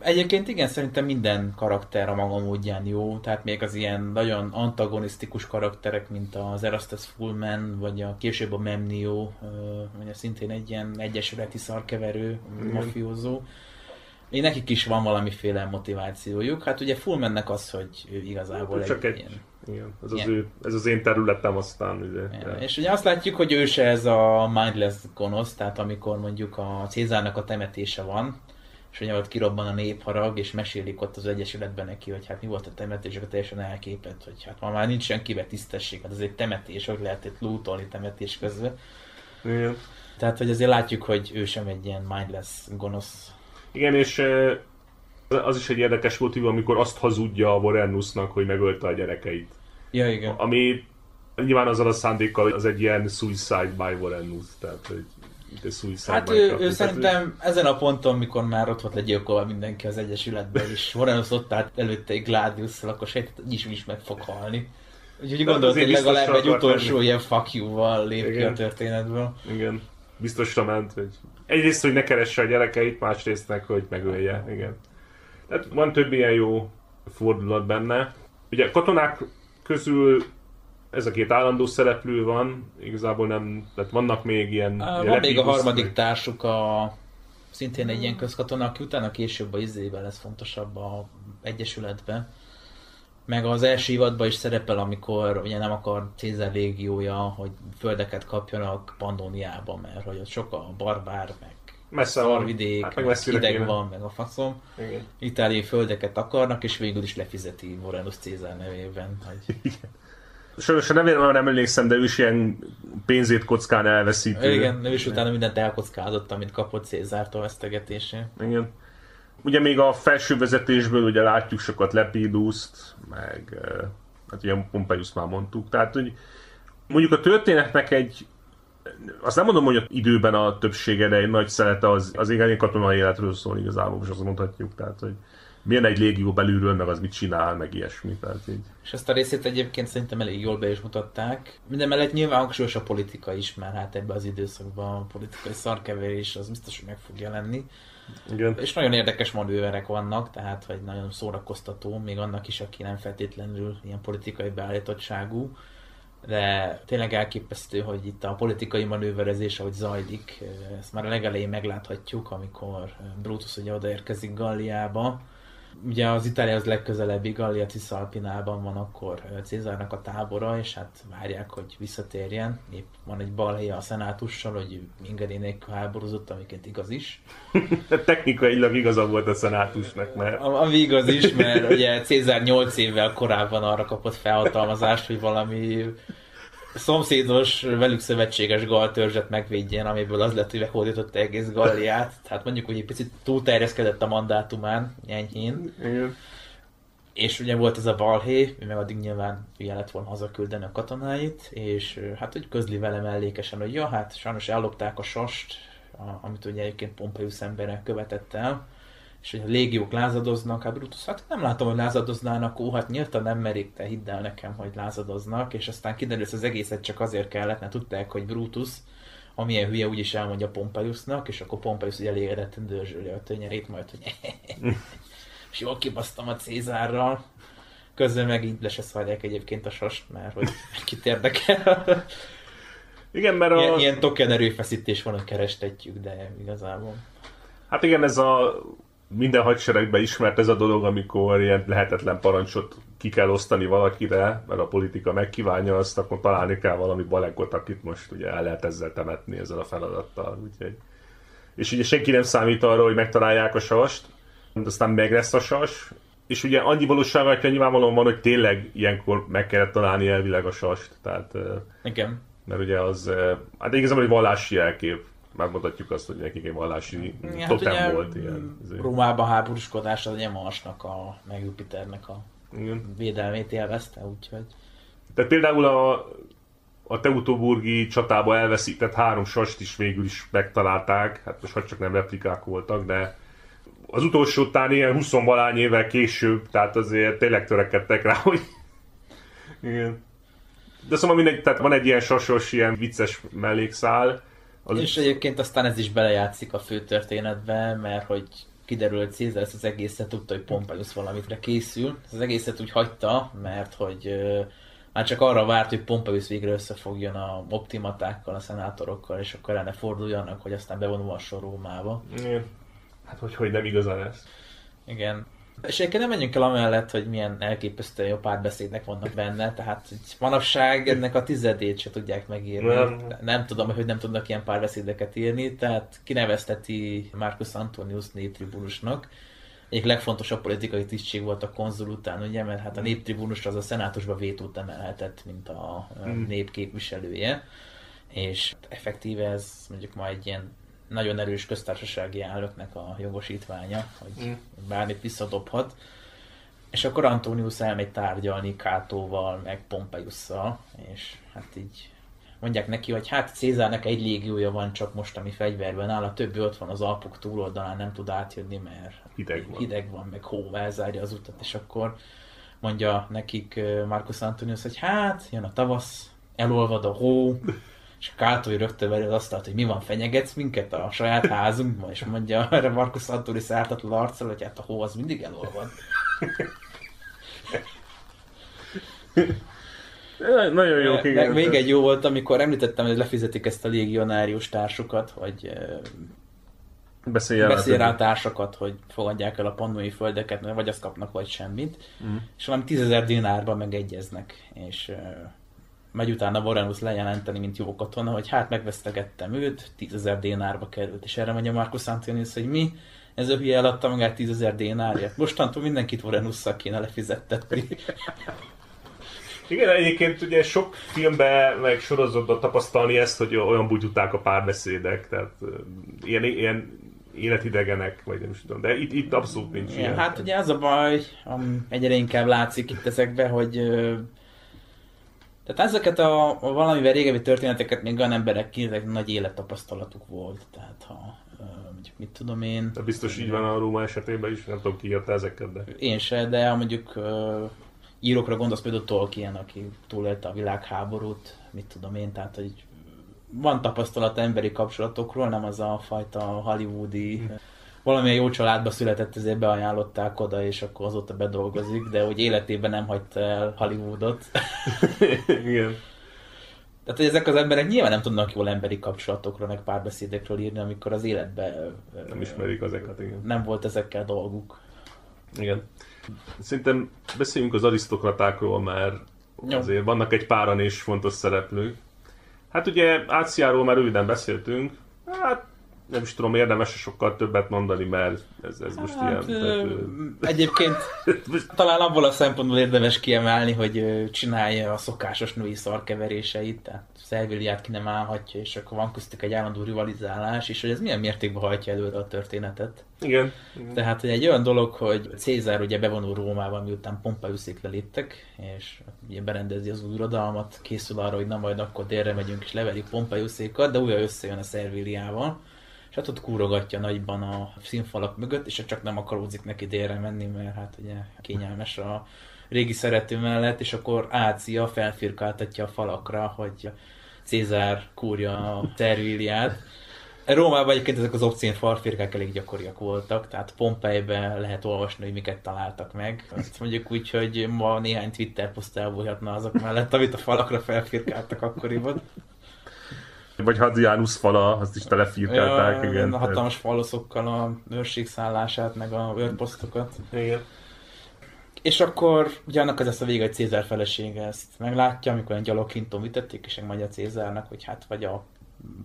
Egyébként igen, szerintem minden karakter a maga módján jó, tehát még az ilyen nagyon antagonisztikus karakterek, mint az Erastus Fullman, vagy a később a Memnio, vagy szintén egy ilyen egyesületi szarkeverő, mafiózó. Én nekik is van valamiféle motivációjuk. Hát ugye Fullmannek az, hogy ő igazából Csak egy, egy, ilyen igen, ez, az ő, ez az én területem aztán. Ugye, Ja, És ugye azt látjuk, hogy ő se ez a mindless gonosz, tehát amikor mondjuk a Cézárnak a temetése van, és ugye ott kirobban a népharag, és mesélik ott az Egyesületben neki, hogy hát mi volt a temetés, és akkor teljesen elképett, hogy hát ma már nincs senkibe tisztesség, hát ez egy temetés, hogy lehet itt lootolni temetés közben. igen. Tehát, hogy azért látjuk, hogy ő sem egy ilyen mindless gonosz. Igen, és az is egy érdekes motiv, amikor azt hazudja a Vorennusnak, hogy megölte a gyerekeit. Ja, igen. Ami nyilván azzal a szándékkal, hogy az egy ilyen suicide by Vorennus, tehát egy Hát ő, ő szerintem ezen a ponton, mikor már ott volt legyilkolva mindenki az Egyesületben, és Vorenus ott állt előtte egy Gladiusszal, akkor sejtett, hogy is, is meg fog halni. Úgyhogy gondolt, hogy legalább egy utolsó menni. ilyen fuck you-val lép ki Igen. a történetből. Igen, biztosra ment, hogy egyrészt, hogy ne keresse a gyerekeit, másrészt meg, hogy megölje. Igen. Tehát van több ilyen jó fordulat benne. Ugye katonák közül ez a két állandó szereplő van, igazából nem, tehát vannak még ilyen... Á, ilyen Van még a harmadik meg- társuk, a, szintén egy ilyen közkatona, aki utána később a izével lesz fontosabb a Egyesületben. Meg az első évadban is szerepel, amikor ugye nem akar Cézár légiója, hogy földeket kapjanak Pandóniába, mert hogy ott sok a barbár, meg Messze van. szarvidék, Hát meg hideg kéne. van, meg a faszom. Igen. Itáliai földeket akarnak, és végül is lefizeti Morenus Cézár nevében. Hogy... Sajnos a nevére már nem emlékszem, de ő is ilyen pénzét kockán elveszítő. Igen, ő is utána mindent elkockázott, amit kapott Cézártól vesztegetésén. Igen. Ugye még a felső vezetésből ugye látjuk sokat Lepiduszt, meg eh, hát ugye Pompeius már mondtuk, tehát hogy mondjuk a történetnek egy azt nem mondom, hogy az időben a többsége, de egy nagy szelete az, az igen katonai életről szól igazából, most azt mondhatjuk, tehát hogy milyen egy légió belülről, meg az mit csinál, meg ilyesmi, tehát így. És ezt a részét egyébként szerintem elég jól be is mutatták. Minden mellett nyilván hangsúlyos a politika is, mert hát ebben az időszakban a politikai szarkeverés az biztos, hogy meg fog jelenni. Igen. És nagyon érdekes manőverek vannak, tehát hogy nagyon szórakoztató, még annak is, aki nem feltétlenül ilyen politikai beállítottságú. De tényleg elképesztő, hogy itt a politikai manőverezés, ahogy zajlik, ezt már a legelején megláthatjuk, amikor Brutus ugye odaérkezik Galliába. Ugye az Itáliához legközelebbi Gallia Cisalpinában van akkor Cézárnak a tábora, és hát várják, hogy visszatérjen. Épp van egy balhéja a szenátussal, hogy engedély nélkül háborúzott, amiként igaz is. [laughs] Technikailag igaza volt a szenátusnak, mert A- Ami igaz is, mert ugye Cézár 8 évvel korábban arra kapott felhatalmazást, hogy valami szomszédos, velük szövetséges gal törzset megvédjen, amiből az lett, hogy meghódította egész Galliát. Tehát mondjuk, hogy egy picit túlterjeszkedett a mandátumán, enyhén. igen. És ugye volt ez a balhé, ő meg addig nyilván ugye lett volna hazaküldeni a katonáit, és hát hogy közli vele mellékesen, hogy ja, hát sajnos ellopták a sast, a, amit ugye egyébként Pompeius emberek követett el, és hogy a légiók lázadoznak, hát Brutus, hát nem látom, hogy lázadoznának, ó, hát nyíltan nem merik, te hidd el nekem, hogy lázadoznak, és aztán kiderült, hogy az egészet csak azért kellett, mert tudták, hogy Brutus, amilyen hülye úgyis elmondja Pompeiusnak, és akkor Pompeius ugye elégedetten dörzsöli a tőnyerét, majd, hogy [laughs] és jól kibasztam a Cézárral. Közben meg így le se szarják egyébként a sast, mert hogy kit érdekel. Igen, mert a... Ilyen, ilyen token erőfeszítés van, hogy kerestetjük, de igazából. Hát igen, ez a minden hadseregben ismert ez a dolog, amikor ilyen lehetetlen parancsot ki kell osztani valakire, mert a politika megkívánja azt, akkor találni kell valami balegot, akit most ugye el lehet ezzel temetni ezzel a feladattal. Úgyhogy... És ugye senki nem számít arra, hogy megtalálják a sast, aztán meg lesz a sas, és ugye annyi valósággal nyilvánvalóan van, hogy tényleg ilyenkor meg kellett találni elvileg a sast, tehát, Igen. mert ugye az, hát igazából egy vallási jelkép, megmutatjuk azt, hogy nekik egy vallási Ja, totem ugye, volt ilyen. Rómában háborúskodás az ugye Marsnak, a, meg Jupiternek a Igen. védelmét élvezte, úgyhogy Tehát például a, a Teutoburgi csatába elveszített három sast is végül is megtalálták, hát most hát csak nem replikák voltak, de az utolsó után ilyen 20 valány évvel később, tehát azért tényleg törekedtek rá, [laughs] hogy... Igen. De szóval mindegy, tehát van egy ilyen sasos, ilyen vicces mellékszál. Az És egyébként aztán ez is belejátszik a fő történetbe, mert hogy kiderül, hogy Cézár ezt az egészet tudta, hogy Pompeius valamitre készül. Ez az egészet úgy hagyta, mert hogy ö, már csak arra várt, hogy Pompeius végre összefogjon a optimatákkal, a szenátorokkal, és akkor ellene forduljanak, hogy aztán bevonulhasson Rómába. Igen. Hát hogy, hogy nem igazán ez. Igen. És egyébként nem menjünk el amellett, hogy milyen elképesztően jó párbeszédnek vannak benne, tehát manapság ennek a tizedét se tudják megírni. Nem. nem tudom, hogy nem tudnak ilyen párbeszédeket írni, tehát kinevezteti Marcus Antonius néptribunusnak. Egyik legfontosabb politikai tisztség volt a konzul után, ugye, mert hát a néptribunus az a szenátusba vétót emelhetett, mint a Mm. nép képviselője, és effektíve ez mondjuk ma egy ilyen nagyon erős köztársasági elnöknek a jogosítványa, hogy Mm. bármit visszadobhat. És akkor Antonius elmegy tárgyalni Kátóval, meg Pompeiusszal, és hát így mondják neki, hogy hát Cézárnak egy légiója van csak most, ami fegyverben áll, a többi ott van az Alpok túloldalán, nem tud átjönni, mert Hideg van. hideg van, meg hó elzárja az utat, és akkor mondja nekik ö, Marcus Antonius, hogy hát, jön a tavasz, elolvad a hó, és Kátói rögtön veri az asztalt, hogy mi van, fenyegetsz minket a saját házunkban, és mondja [laughs] erre Marcus Antonius ártatlan arccal, hogy hát a hó az mindig elolvad. [laughs] Nagyon jó, Meg még egy jó volt, amikor említettem, hogy lefizetik ezt a légionárius társukat, hogy el. beszél rá társakat, hogy fogadják el a pannói földeket, mert vagy azt kapnak, vagy semmit. Mm. És valami tízezer dinárban megegyeznek, és megy utána Vorenus lejelenteni, mint jó katona, hogy hát megvesztegettem őt, tízezer dénárba került, és erre mondja Marcus Antonius, hogy mi? Ez a hülye eladta magát tízezer dénárért. Mostantól mindenkit Vorenusszal kéne lefizettetni. Igen, egyébként ugye sok filmben, meg sorozatban tapasztalni ezt, hogy olyan bugyuták a párbeszédek, tehát ilyen, ilyen életidegenek, vagy nem is tudom, de itt, itt abszolút nincs Igen, ilyen. hát ugye az a baj, egyre inkább látszik itt ezekben, hogy tehát ezeket a, a valamivel régebbi történeteket még olyan emberek kínzek nagy élettapasztalatuk volt, tehát ha mondjuk mit tudom én. De biztos így van a Róma esetében is, nem tudom ki írta ezeket, de... Én se, de mondjuk írókra gondolsz például Tolkien, aki túlélte a világháborút, mit tudom én, tehát hogy van tapasztalat emberi kapcsolatokról, nem az a fajta hollywoodi valamilyen jó családba született, ezért beajánlották oda, és akkor azóta bedolgozik, de hogy életében nem hagyta el Hollywoodot. [laughs] Igen. Tehát, hogy ezek az emberek nyilván nem tudnak jól emberi kapcsolatokról, meg párbeszédekről írni, amikor az életben Nem ismerik ezeket, igen. nem volt ezekkel dolguk. Igen. Szerintem beszéljünk az arisztokratákról, mert Jó. azért vannak egy páran is fontos szereplők. Hát ugye Áciáról már röviden beszéltünk, hát nem is tudom, érdemes sokkal többet mondani, mert ez, ez most Hát, ilyen... Tehát, egyébként [laughs] most, talán abból a szempontból érdemes kiemelni, hogy csinálja a szokásos női szarkeveréseit, tehát Szerviliát ki nem állhatja, és akkor van köztük egy állandó rivalizálás, és hogy ez milyen mértékben hajtja előre a történetet. igen. igen. Tehát egy olyan dolog, hogy Cézár ugye bevonul Rómába, miután Pompeiuszék leléptek, és ugye berendezi az uradalmat, készül arra, hogy na majd akkor délre megyünk és leverik Pompeiuszékat, de újra összejön a Szerviliával, és hát ott kúrogatja nagyban a színfalak mögött, és csak nem akaródzik neki délre menni, mert hát ugye kényelmes a régi szerető mellett, és akkor Ácia felfirkáltatja a falakra, hogy Cézár kúrja a Szerviliát. Rómában egyébként ezek az obszén falfirkák elég gyakoriak voltak, tehát Pompejben lehet olvasni, hogy miket találtak meg. Azt mondjuk úgy, hogy ma néhány Twitter poszt elbújhatna azok mellett, amit a falakra felfirkáltak akkoriban. Vagy Hadrianus fala, azt is telefirkálták, Ja, igen. A hatalmas faloszokkal a őrségszállását, meg a őrposztokat. Igen. És akkor ugye annak az lesz a vége, hogy Cézár felesége ezt meglátja, amikor egy gyaloghinton vitették, és megmondja Cézárnak, hogy hát vagy a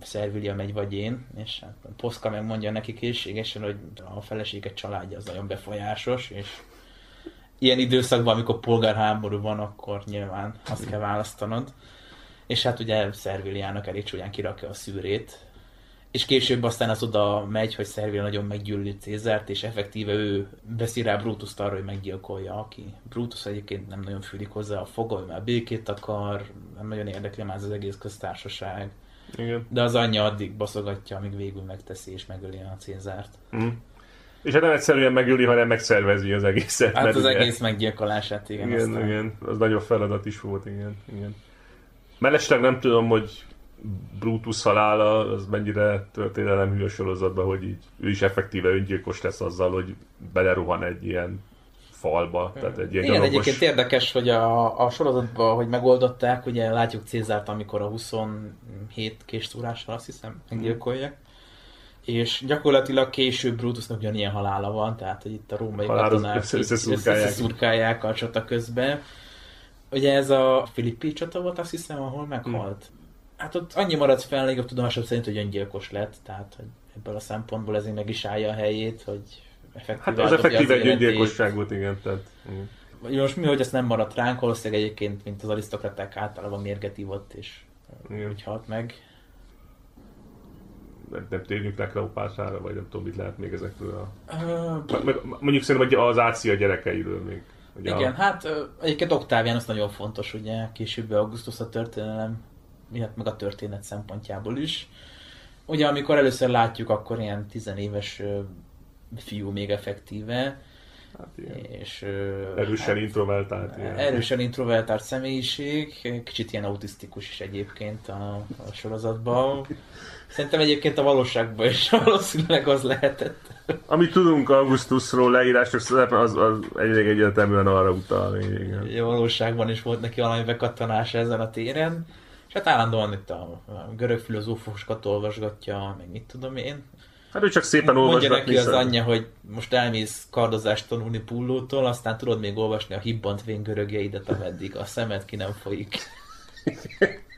Szervilia megy, vagy én, és hát Poszka megmondja neki készségesen, hogy a felesége családja az nagyon befolyásos, és ilyen időszakban, amikor polgárháború van, akkor nyilván azt kell választanod. És hát ugye Szerviliának elég csúnyán kirakja a szűrét, és később aztán az oda megy, hogy Szervia nagyon meggyűlöli Cézárt, és effektíve ő veszi rá Brutus arra, hogy meggyilkolja, aki Brutus egyébként nem nagyon fűlik hozzá a foga, már békét akar, nem nagyon érdekli már az egész köztársaság. Igen. De az anyja addig baszogatja, amíg végül megteszi és megöli a Cézárt. Mm. És hát nem egyszerűen megüli, hanem megszervezi az egészet. Hát mert az ugye- egész meggyilkolását, igen. Igen, aztán. igen, az nagyon feladat is volt, igen. igen. Mellesleg nem tudom, hogy Brutus halála az mennyire történelem hű a sorozatban, hogy így ő is effektíve öngyilkos lesz azzal, hogy beleruhan egy ilyen falba, tehát egy ilyen Igen, gyalogos... egyébként érdekes, hogy a, a sorozatban, hogy megoldották, ugye látjuk Cézárt, amikor a 27 késtúrással azt hiszem meggyilkolják. És gyakorlatilag később Brutusnak ugyanilyen halála van, tehát hogy itt a római katonák összeszurkálják a csata közben. Ugye ez a Filippi csata volt, azt hiszem, ahol meghalt. Hát ott annyi maradt fel, legjobb tudomásom szerint, hogy öngyilkos lett, tehát hogy ebből a szempontból ezért meg is állja a helyét, hogy effektíve Hát áldozza effektíve egy öngyilkosság volt, igen. Tehát, igen. Most mi, hogy ezt nem maradt ránk, valószínűleg egyébként, mint az arisztokraták általában mérget ivott, és Igen. úgy halt meg. Nem, nem térjünk le Kleopátrára, vagy nem tudom, mit lehet még ezekről a... Ö, Meg- meg- Mondjuk szerintem az Ácia gyerekeiről még. Ugye igen, A... hát egyébként Octavianus nagyon fontos, ugye, később Augustus a történelem, miatt meg a történet szempontjából is. Ugye, amikor először látjuk, akkor ilyen tizenéves fiú még effektíve, Hát, igen. és Erősen introvertált. ilyen. erősen introvertált személyiség, kicsit ilyen autisztikus is egyébként a, a sorozatban. [laughs] Szerintem egyébként a valóságban is [laughs] valószínűleg az lehetett. Amit tudunk Augustusról leírások szerepen, az, az elég egyértelműen arra utal. Igen. A valóságban is volt neki valami bekattanása ezen a téren. És hát állandóan itt a, görög filozófusokat olvasgatja, meg mit tudom én. Hát ő csak szépen Mondja olvasgatni neki az anyja, hogy most elmész kardozást tanulni Pullótól, aztán tudod még olvasni a hibbant vén görögjeidet, ameddig a szemed ki nem folyik. [laughs]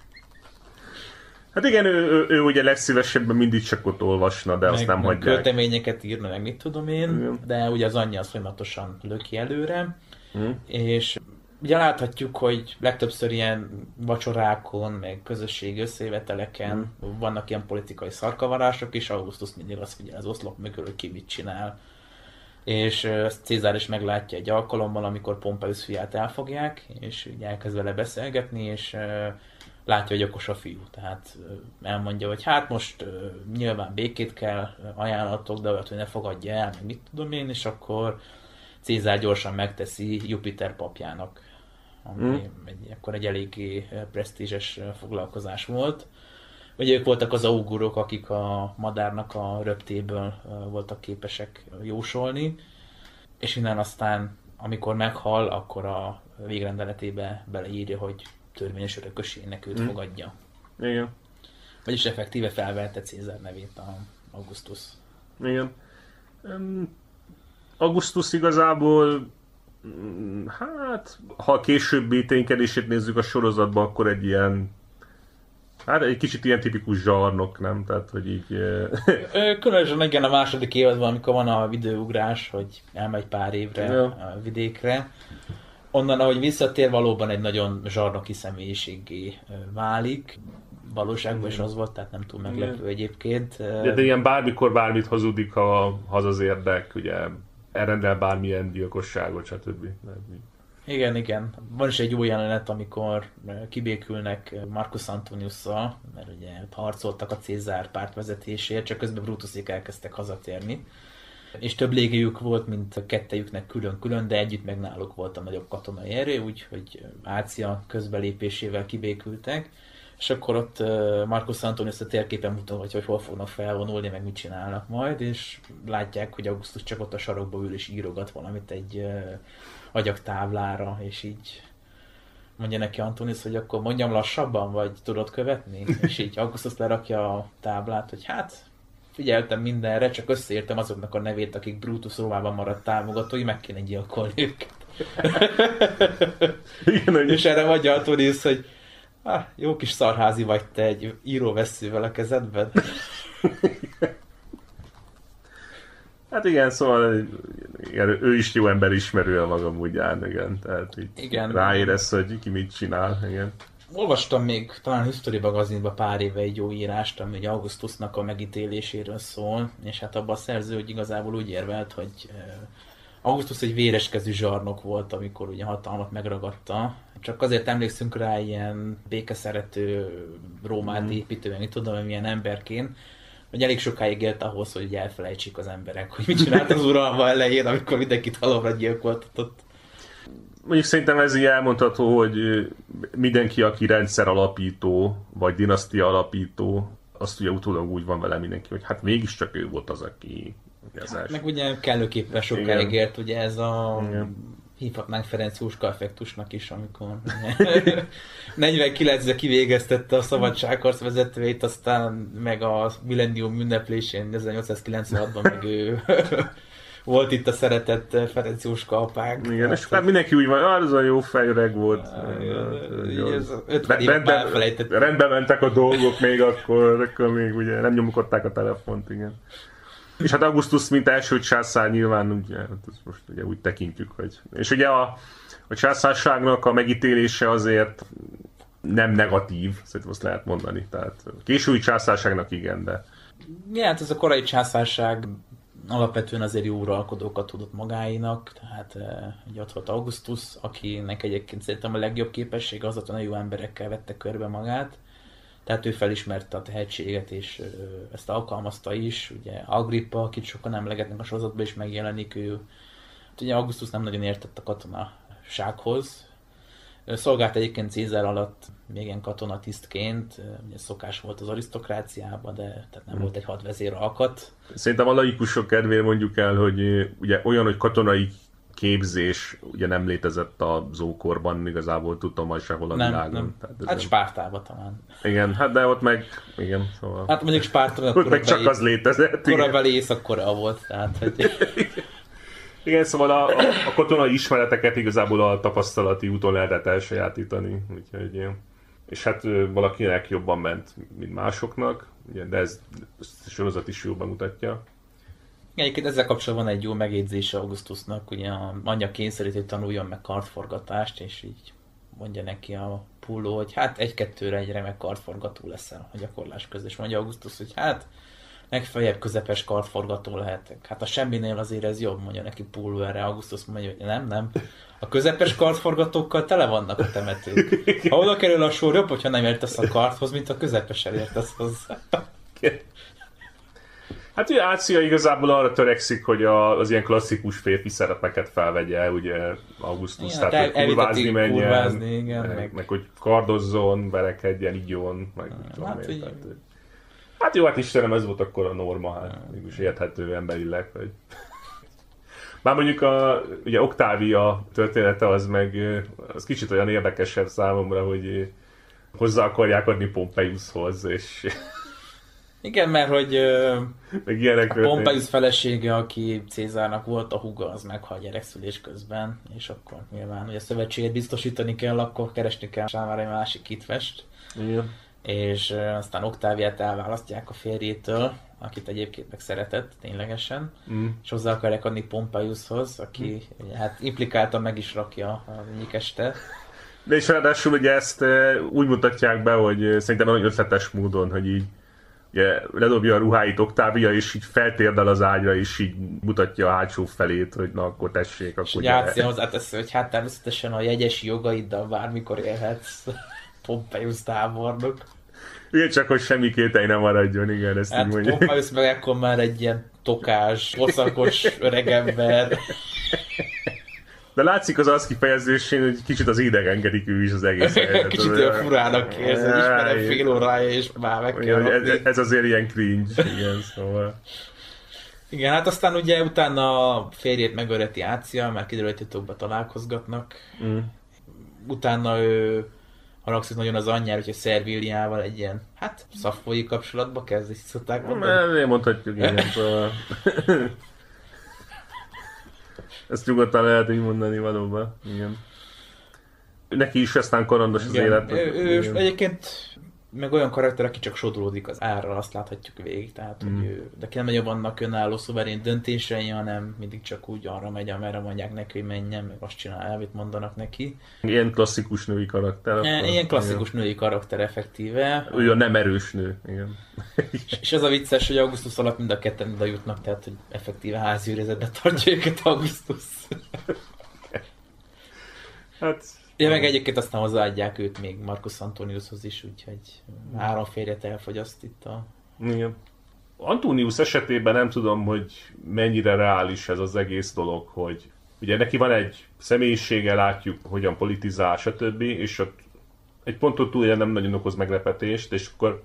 Hát igen, ő, ő, ő ugye legszívesebben mindig csak ott olvasna, de azt meg, nem meg hagyják. költeményeket írna, meg mit tudom én, Igen. de ugye az anyja az folyamatosan löki előre, Hm? és ugye láthatjuk, hogy legtöbbször ilyen vacsorákon, meg közösségi összejöveteleken vannak ilyen politikai szarkavarások, és Augustus mindig azt figyel az oszlop mögül, ki mit csinál. És ezt Cézár is meglátja egy alkalommal, amikor Pompeius fiát elfogják, és ugye elkezd vele beszélgetni, és látja, hogy okos a fiú. Tehát elmondja, hogy hát most nyilván békét kell ajánlatok, de olyat, hogy ne fogadja el, meg mit tudom én, és akkor Cézár gyorsan megteszi Jupiter papjának, ami Mm. egy, akkor egy eléggé presztízses foglalkozás volt. Ugye ők voltak az augurok, akik a madárnak a röptéből voltak képesek jósolni, és innen aztán, amikor meghal, akkor a végrendeletébe beleírja, hogy törvényes örökösének őt Mm. fogadja. Igen. Vagyis effektíve felvette Cézár nevét a Augustus. Igen. Öm, Augustus igazából, mm, hát, ha a későbbi ténykedését nézzük a sorozatban, akkor egy ilyen, hát egy kicsit ilyen tipikus zsarnok, nem? Tehát, hogy így... eh, Különösen igen a második évadban, amikor van a videóugrás, hogy elmegy pár évre Ja. a vidékre. Onnan, ahogy visszatér, valóban egy nagyon zsarnoki személyiségé válik. Valóságban is az volt, tehát nem túl meglepő egyébként. De, de ilyen bármikor bármit hazudik, ha az az érdek, ugye elrendel bármilyen gyilkosságot, stb. Igen, igen. Van is egy jó jelenet, amikor kibékülnek Marcus Antoniusszal, mert ugye ott harcoltak a Cézár párt vezetésért, csak közben Brutusék elkezdtek hazatérni. És több légiük volt, mint a kettejüknek külön-külön, de együtt meg náluk volt a nagyobb katonai erő, úgyhogy Ácia közbelépésével kibékültek. És akkor ott Marcus Antonius a térképen mutatja, hogy hol fognak felvonulni, meg mit csinálnak majd, és látják, hogy Augustus csak ott a sarokba ül és írogat valamit egy ö, agyagtáblára, és így mondja neki Antonius, hogy akkor mondjam lassabban, vagy tudod követni? És így Augustus lerakja a táblát, hogy hát figyeltem mindenre, csak összeértem azoknak a nevét, akik Brutus Rómában maradt támogatói, meg kéne gyilkolni őket. [laughs] Igen, hogy És erre mondja Antonius, hogy ah, jó kis szarházi vagy te egy íróvesszővel a kezedben. [laughs] Hát igen, szóval igen, ő is jó ember ismerő a maga módján, igen. Tehát így Igen. ráéresz, hogy ki mit csinál, igen. Olvastam még talán History magazinban pár éve egy jó írást, ami egy Augustusnak a megítéléséről szól, és hát abban a szerző, hogy igazából úgy érvelt, hogy Augustus egy véreskezű zsarnok volt, amikor ugye hatalmat megragadta. Csak azért emlékszünk rá ilyen békeszerető Rómát mm. építő, meg tudom, milyen emberként, hogy elég sokáig élt ahhoz, hogy elfelejtsék az emberek, hogy mit csinált az uralma elején, amikor mindenkit halomra gyilkoltatott. Mondjuk szerintem ez így elmondható, hogy mindenki, aki rendszer alapító, vagy dinasztia alapító, azt ugye utólag úgy van vele mindenki, hogy hát mégiscsak ő volt az, aki az hát, meg ugye kellőképpen sokáig élt, ugye ez a Igen. hívhatnánk Ferenc Jóska effektusnak is, amikor [laughs] 49-re kivégeztette a szabadságharc vezetőjét, aztán meg a millennium ünneplésén 1896-ban meg ő volt itt a szeretett Ferenc Jóska apánk. Igen, és hát mindenki úgy van, az a jó fejöreg volt. rendben mentek a dolgok még akkor, akkor még ugye nem nyomkodták a telefont, igen. És hát Augustus, mint első császár nyilván ugye, hát most ugye úgy tekintjük, hogy... És ugye a, a császárságnak a megítélése azért nem negatív, szerintem azt lehet mondani. Tehát késői császárságnak igen, de... Ja, hát ez a korai császárság alapvetően azért jó uralkodókat tudott magáinak, tehát ugye ott volt Augustus, akinek egyébként szerintem a legjobb képesség az, hogy nagyon jó emberekkel vette körbe magát, tehát ő felismerte a tehetséget, és ezt alkalmazta is. Ugye Agrippa, akit sokan emlegetnek a sorozatban is megjelenik, ő hát ugye Augustus nem nagyon értett a katonasághoz. Szolgált egyébként Cézár alatt még ilyen katonatisztként, ugye szokás volt az arisztokráciában, de tehát nem hmm. volt egy hadvezér alkat. Szerintem a laikusok kedvéért mondjuk el, hogy ugye olyan, hogy katonai képzés ugye nem létezett az ókorban igazából tudom sehol a nem, világon. Nem. Tehát hát Spártában talán. Igen, hát de ott meg, igen, szóval... Hát mondjuk Spártában ott meg csak az létezett. Korabeli Észak-Korea volt, tehát hogy... [laughs] Igen, szóval a, a, a katonai ismereteket igazából a tapasztalati úton lehetett elsajátítani, úgyhogy. És hát valakinek jobban ment, mint másoknak, ugye, de ez, ez a sorozat is jobban mutatja. Egyébként ezzel kapcsolatban egy jó megjegyzése Augustusnak, ugye a anyja kényszerít, hogy tanuljon meg kartforgatást, és így mondja neki a pulló, hogy hát egy-kettőre egy remek kartforgató leszel a gyakorlás között. És mondja Augustus, hogy hát legfeljebb közepes kartforgató lehetek. Hát a semminél azért ez jobb, mondja neki pulló erre. Augustus mondja, hogy nem, nem. A közepes kartforgatókkal tele vannak a temetők. Ha oda kerül a sor, jobb, hogyha nem értesz a karthoz, mint a közepes értesz hozzá. Hát ugye Ácia igazából arra törekszik, hogy a, az ilyen klasszikus férfi szerepeket felvegye, ugye Augustus, igen, tehát hogy kurvázni menjen, kurvázni, igen, meg, meg, meg, hogy kardozzon, verekedjen, igyon, meg hát, hát, hogy... hát jó, hát Istenem, ez volt akkor a norma, hát mégis érthető emberileg, hogy... Már mondjuk a, ugye Octavia története az meg, az kicsit olyan érdekesebb számomra, hogy hozzá akarják adni Pompeiushoz, és igen, mert hogy Meg a Pompeius felesége, aki Cézárnak volt a huga, az meghal gyerekszülés közben, és akkor nyilván, hogy a szövetséget biztosítani kell, akkor keresni kell sámára egy másik kitvest. Igen. És aztán Oktáviát elválasztják a férjétől, akit egyébként meg szeretett ténylegesen, mm. és hozzá akarják adni Pompeiushoz, aki mm. hát implikáltan meg is rakja a nyikeste. De és ráadásul ugye ezt úgy mutatják be, hogy szerintem nagyon ötletes módon, hogy így ugye, ledobja a ruháit Octavia, és így feltérdel az ágyra, és így mutatja a hátsó felét, hogy na akkor tessék, akkor És gyere. hozzátesz, hogy hát természetesen a jegyes jogaiddal bármikor élhetsz Pompeius tábornok. Igen, csak hogy semmi kételj nem maradjon, igen, ezt hát így mondja. Pompeius meg akkor már egy ilyen tokás, hosszakos öregember. De látszik az az kifejezésén, hogy kicsit az idegenkedik ő is az egész [laughs] helyzet. kicsit olyan furának hogy ismerem fél órája, és már meg kell ez, ez, azért ilyen cringe, igen, szóval. Igen, hát aztán ugye utána a férjét megöleti Ácia, mert kiderül, hogy titokban találkozgatnak. Mm. Utána ő haragszik nagyon az anyjára, hogy a Szervilliával egy ilyen, hát, szafói kapcsolatba kezd, és szokták mondani. Nem mondhatjuk, igen, [laughs] szóval. Ezt nyugodtan lehet így mondani valóban. Igen. Neki is aztán karandos az élet. Ő, ő egyébként meg olyan karakter, aki csak sodródik az árral, azt láthatjuk végig, tehát mm. hogy ő, de nem nagyon vannak önálló szuverén döntései, hanem mindig csak úgy arra megy, amerre mondják neki, hogy menjen, meg azt csinál, amit mondanak neki. Ilyen klasszikus női karakter. Akkor, ilyen klasszikus igen. női karakter effektíve. Ő a nem erős nő, igen. és, és az a vicces, hogy Augustus alatt mind a ketten oda jutnak, tehát hogy effektíve háziőrizetbe tartja őket Augustus. [laughs] hát Ja, meg egyébként aztán hozzáadják őt még Marcus Antoniushoz is, úgyhogy három férjet elfogyaszt itt a... Igen. Antonius esetében nem tudom, hogy mennyire reális ez az egész dolog, hogy ugye neki van egy személyisége, látjuk, hogyan politizál, stb. És ott egy ponton túl nem nagyon okoz meglepetést, és akkor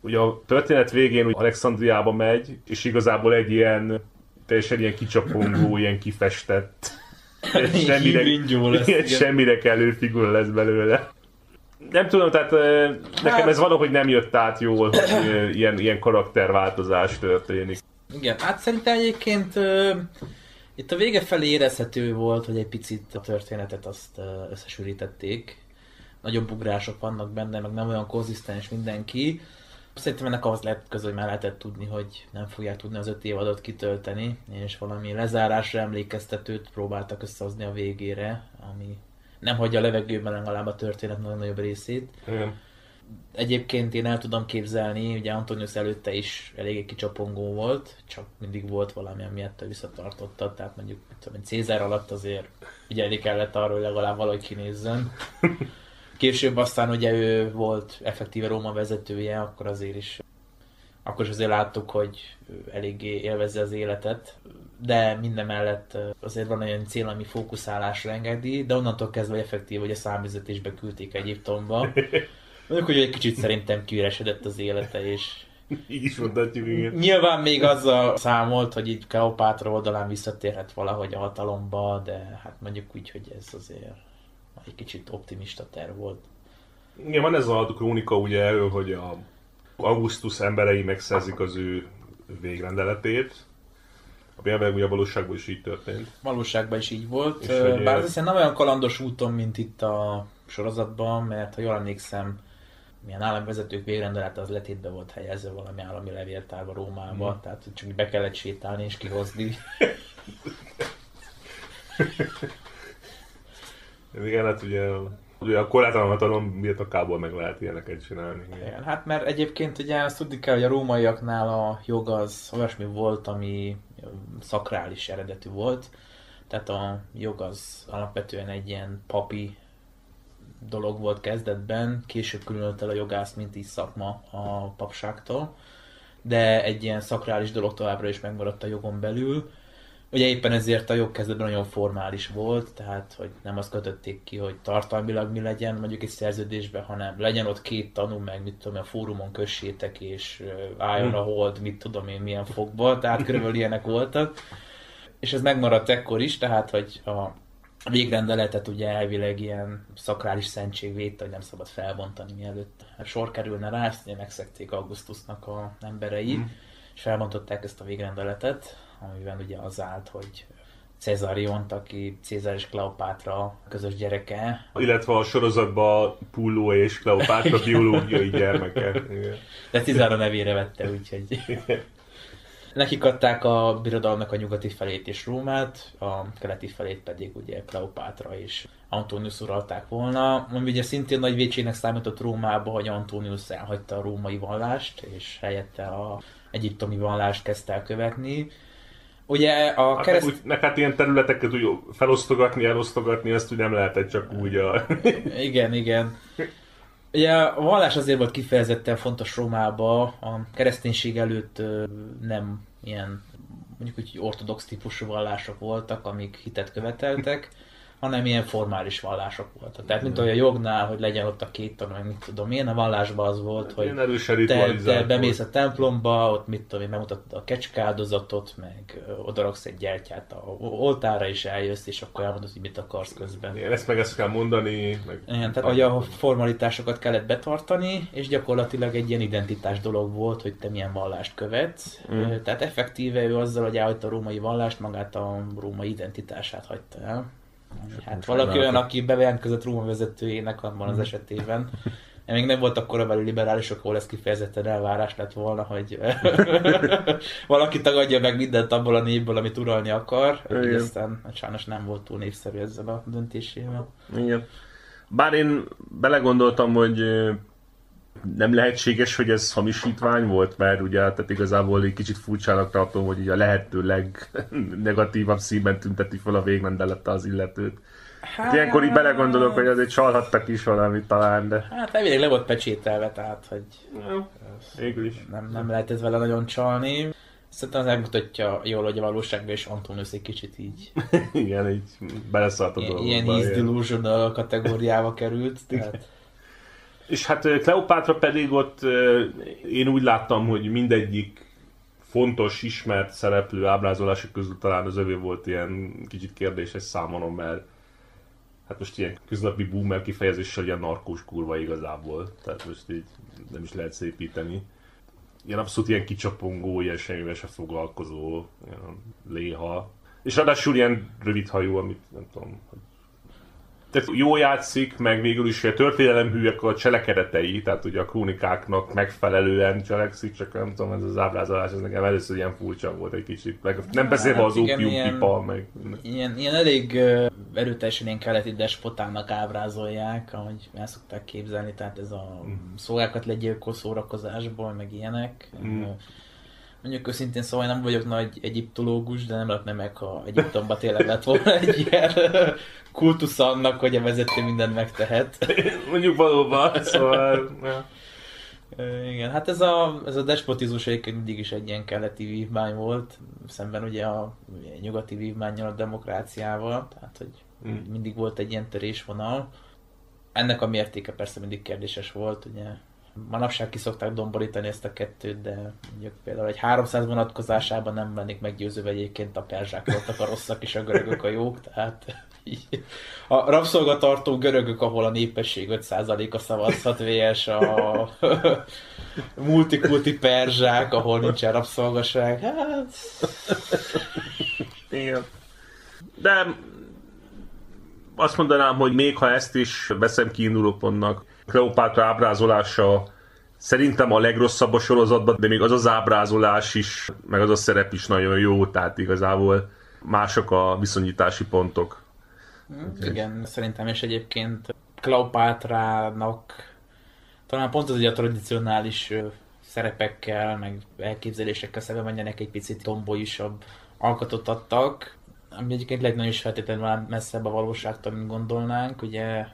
ugye a történet végén úgy Alexandriába megy, és igazából egy ilyen teljesen ilyen kicsapongó, ilyen kifestett [laughs] semmire, lesz, [laughs] igen. semmire kellő figura lesz belőle. Nem tudom, tehát nekem hát- ez valahogy nem jött át jól, hogy ilyen, ilyen karakterváltozás történik. Igen, hát szerintem egyébként itt a vége felé érezhető volt, hogy egy picit a történetet azt összesűrítették. Nagyobb ugrások vannak benne, meg nem olyan konzisztens mindenki. Szerintem ennek az lehet köze, hogy már lehetett tudni, hogy nem fogják tudni az öt évadot kitölteni, és valami lezárásra emlékeztetőt próbáltak összehozni a végére, ami nem hagyja a levegőben legalább a történet nagyon nagyobb részét. Igen. Egyébként én el tudom képzelni, ugye Antonius előtte is eléggé kicsapongó volt, csak mindig volt valami, ami ettől visszatartotta, tehát mondjuk tudom, Cézár alatt azért ügyelni kellett arról, hogy legalább valahogy kinézzen. [laughs] Később aztán ugye ő volt effektíve Róma vezetője, akkor azért is akkor is azért láttuk, hogy eléggé élvezze az életet, de minden mellett azért van olyan cél, ami fókuszálásra engedi, de onnantól kezdve effektív, hogy a számüzetésbe küldték Egyiptomba. Mondjuk, hogy egy kicsit szerintem kiüresedett az élete, és így is mondhatjuk, igen. Nyilván még azzal számolt, hogy így Kleopátra oldalán visszatérhet valahogy a hatalomba, de hát mondjuk úgy, hogy ez azért egy kicsit optimista terv volt. Igen, van ez a krónika ugye erről, hogy a Augustus emberei megszerzik az ő végrendeletét, a elvileg ugye a valóságban is így történt. Valóságban is így volt. És Bár ez nem olyan kalandos úton, mint itt a sorozatban, mert ha jól emlékszem, milyen államvezetők végrendelete az letétbe volt helyezve valami állami levéltárba Rómába, hmm. tehát csak be kellett sétálni és kihozni. [laughs] Igen, hát ugye, ugye a korlátlan hatalom birtokából meg lehet ilyeneket csinálni. Igen, hát mert egyébként ugye azt tudni kell, hogy a rómaiaknál a jog az olyasmi volt, ami szakrális eredetű volt. Tehát a jog az alapvetően egy ilyen papi dolog volt kezdetben, később különült el a jogász, mint is szakma a papságtól, de egy ilyen szakrális dolog továbbra is megmaradt a jogon belül, Ugye éppen ezért a jogkezdetben nagyon formális volt, tehát hogy nem azt kötötték ki, hogy tartalmilag mi legyen mondjuk egy szerződésben, hanem legyen ott két tanú, meg mit tudom, a fórumon kössétek, és álljon a hold, mit tudom én, milyen fogba, tehát körülbelül ilyenek voltak. És ez megmaradt ekkor is, tehát hogy a végrendeletet ugye elvileg ilyen szakrális szentség védte, hogy nem szabad felbontani mielőtt sor kerülne rá, ezt ugye megszekték Augustusnak a emberei, mm. És felbontották ezt a végrendeletet, amiben ugye az állt, hogy Cezariont, aki Cézár és Kleopátra közös gyereke. Illetve a sorozatban Pulló és Kleopátra biológiai gyermeke. Igen. De Cézár a nevére vette, úgyhogy... Nekik adták a birodalomnak a nyugati felét és Rómát, a keleti felét pedig ugye Kleopátra és Antonius uralták volna. Ami ugye szintén nagy vétségnek számított Rómába, hogy Antonius elhagyta a római vallást, és helyette a egyiptomi vallást kezdte el követni Ugye a hát kereszt... Úgy, meg hát ilyen területeket úgy felosztogatni, elosztogatni, ezt úgy nem lehetett csak úgy a... [laughs] igen, igen. Ugye a vallás azért volt kifejezetten fontos Rómába, a kereszténység előtt nem ilyen mondjuk úgy ortodox típusú vallások voltak, amik hitet követeltek, hanem ilyen formális vallások voltak. Tehát mint olyan jognál, hogy legyen ott a két tanul, mit tudom én, a vallásban az volt, hát, hogy te, te bemész a templomba, ott mit tudom én, megmutatod a kecskáldozatot, meg odaraksz egy gyertyát a oltára, és eljössz, és akkor elmondod, hogy mit akarsz közben. Igen, ezt meg ezt kell mondani. Meg... Igen, tehát hogy a formalitásokat kellett betartani, és gyakorlatilag egy ilyen identitás dolog volt, hogy te milyen vallást követsz. Mm. Tehát effektíve ő azzal, hogy elhagyta a római vallást, magát a római identitását hagyta el. Hát valaki olyan, aki bejelentkezett Róma vezetőjének abban az esetében, még nem voltak korabeli liberálisok, ahol ez kifejezetten elvárás lett volna, hogy [laughs] valaki tagadja meg mindent abból a népből, amit uralni akar. Így aztán hát sajnos nem volt túl népszerű ezzel a döntésével. Igen. Bár én belegondoltam, hogy nem lehetséges, hogy ez hamisítvány volt, mert ugye tehát igazából egy kicsit furcsának tartom, hogy a lehető legnegatívabb színben tünteti fel a végrendelette az illetőt. Hát, ilyenkor így belegondolok, hogy azért csalhattak is valamit talán, de... Hát elvileg le volt pecsételve, tehát hogy végül is. Nem, nem lehetett vele nagyon csalni. Szerintem az megmutatja jól, hogy a valóságban is Antonius egy kicsit így... [laughs] Igen, így beleszállt a dolgokba. Ilyen ease delusional kategóriába került. Tehát... És hát Kleopátra pedig ott én úgy láttam, hogy mindegyik fontos, ismert szereplő ábrázolások közül talán az övé volt ilyen kicsit kérdéses számomra, mert hát most ilyen közlapi boomer kifejezéssel ilyen narkós kurva igazából, tehát most így nem is lehet szépíteni. Ilyen abszolút ilyen kicsapongó, ilyen semmivel se foglalkozó, ilyen léha. És ráadásul ilyen rövid hajú, amit nem tudom, hogy tehát jó játszik, meg végül is a történelemhűek a cselekedetei, tehát ugye a krónikáknak megfelelően cselekszik, csak nem tudom, ez az ábrázolás, ez nekem először ilyen furcsa volt egy kicsit. Meg nem beszélve hát, az opium pipa, meg... Ilyen, ilyen elég uh, erőteljesen ilyen keleti despotának ábrázolják, ahogy el szokták képzelni, tehát ez a mm. szolgákat legyilkol szórakozásból, meg ilyenek. Mm. Mondjuk őszintén szóval nem vagyok nagy egyiptológus, de nem lehetne meg, ha Egyiptomban tényleg lett volna egy ilyen [laughs] kultusz annak, hogy a vezető mindent megtehet. [laughs] Mondjuk valóban, szóval... Igen, hát ez a, ez a despotizmus egyébként mindig is egy ilyen keleti vívmány volt, szemben ugye a, a nyugati vívmányjal, a demokráciával, tehát hogy mm. mindig volt egy ilyen törésvonal. Ennek a mértéke persze mindig kérdéses volt, ugye manapság ki szokták domborítani ezt a kettőt, de mondjuk például egy 300 vonatkozásában nem lennék meggyőzőve egyébként a perzsák voltak a rosszak és a görögök a jók, tehát a rabszolgatartó görögök, ahol a népesség 5%-a szavazhat VS a multikulti perzsák, ahol nincsen rabszolgaság. Hát... Igen. De azt mondanám, hogy még ha ezt is veszem kiinduló pontnak, Kleopátra ábrázolása szerintem a legrosszabb a sorozatban, de még az az ábrázolás is, meg az a szerep is nagyon jó, tehát igazából mások a viszonyítási pontok. Okay. Igen, szerintem is egyébként Kleopátrának talán pont az, hogy a tradicionális szerepekkel, meg elképzelésekkel szemben menjenek egy picit tombolyisabb alkotot adtak, ami egyébként is feltétlenül messzebb a valóságtól, mint gondolnánk. Ugye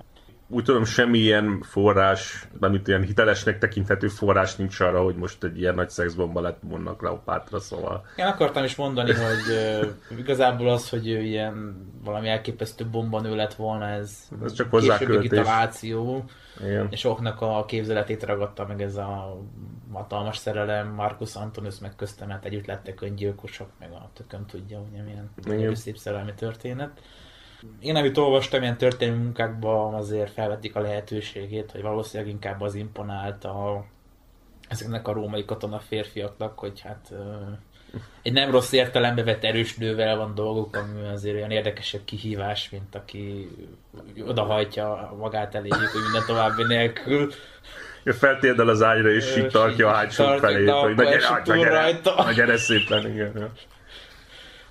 úgy tudom, semmilyen forrás, amit ilyen hitelesnek tekinthető forrás nincs arra, hogy most egy ilyen nagy szexbomba lett volna Kleopátra, szóval... Én akartam is mondani, hogy uh, igazából az, hogy ő ilyen valami elképesztő bombanő lett volna, ez, ez csak későbbi kitaláció, Igen. és oknak a képzeletét ragadta meg ez a hatalmas szerelem, Marcus Antonius meg köztem, együtt lettek öngyilkosok, meg a tököm tudja, hogy milyen szép szerelmi történet. Én, amit olvastam ilyen történelmi munkákban, azért felvetik a lehetőségét, hogy valószínűleg inkább az imponált a, ezeknek a római katona férfiaknak, hogy hát egy nem rossz értelembe vett erős nővel van dolguk, ami azért olyan érdekesebb kihívás, mint aki odahajtja magát eléjük, hogy minden további nélkül. Feltérdel az ágyra és így tartja a hátsó felét, hogy ne gyere, ne gyere szépen, igen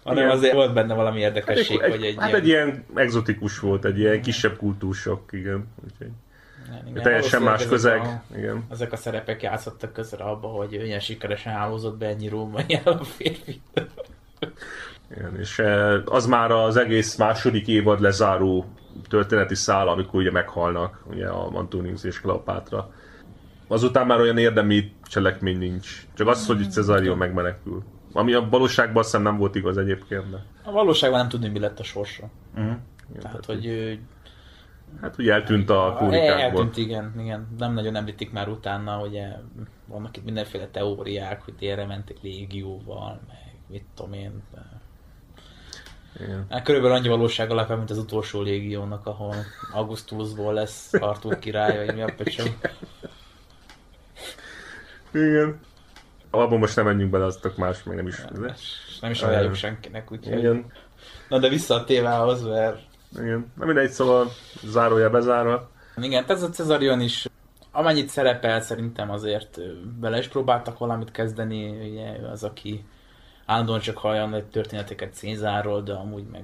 hanem igen. azért volt benne valami érdekesség, hát hogy egy Hát ilyen... egy ilyen exotikus volt, egy ilyen kisebb kultúrsok, igen. Úgyhogy... Igen, igen. Teljesen más közeg. A, igen. Ezek a szerepek játszottak közre abba, hogy olyan sikeresen hálózott be ennyi római [laughs] a férfi. Igen, és eh, az már az egész második évad lezáró történeti szál, amikor ugye meghalnak, ugye a Antonius és Kleopátra. Azután már olyan érdemi cselekmény nincs. Csak az, hogy Cesario megmenekül. Ami a valóságban azt hiszem nem volt igaz egyébként. De... A valóságban nem tudni, mi lett a sorsa. Uh-huh. Igen, tehát, hogy ő... Hát ugye eltűnt a krónikákból. Eltűnt, igen, igen. Nem nagyon említik már utána, ugye vannak itt mindenféle teóriák, hogy térre mentek légióval, meg mit tudom én. Igen. Hát körülbelül annyi valóság alapján, mint az utolsó légiónak, ahol Augustusból lesz király, vagy mi a pöcsöm. Igen. Abban most nem menjünk bele, az tök más, még nem is. Nem, nem is ajánljuk senkinek, úgyhogy... Igen. Na de vissza a tévához, mert... Igen. Na mindegy, szóval zárója bezárva. Igen, ez a Cezarion is amennyit szerepel, szerintem azért vele is próbáltak valamit kezdeni, ugye ő az, aki állandóan csak hallja egy történeteket Cézárról, de amúgy meg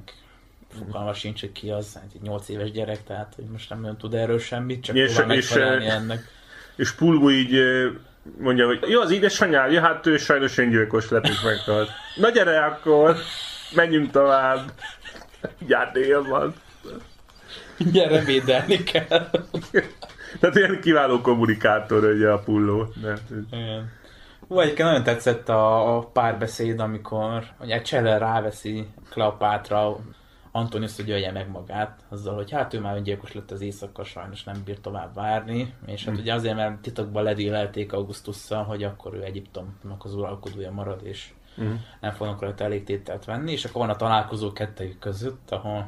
fogalma sincs, hogy ki az, hát egy 8 éves gyerek, tehát hogy most nem nagyon tud erről semmit, csak És- próbál és, ennek. És Pulgu így mondja, hogy jó, az édesanyád, ja, hát ő sajnos öngyilkos lett és meghalt. Na gyere akkor, menjünk tovább. Járdél van. Gyere, védelni kell. Tehát ilyen kiváló kommunikátor ugye a Pulló. De, Igen. Hú, egyébként nagyon tetszett a, a párbeszéd, amikor ugye Cseller ráveszi Kleopátra Antonius, ölje meg magát, azzal, hogy hát ő már öngyilkos lett az éjszaka, sajnos nem bír tovább várni, és hát ugye azért, mert titokban ledélelték Augustusszal, hogy akkor ő Egyiptomnak az uralkodója marad, és Mhm. nem fognak rajta elég tételt venni, és akkor van a találkozó kettejük között, ahol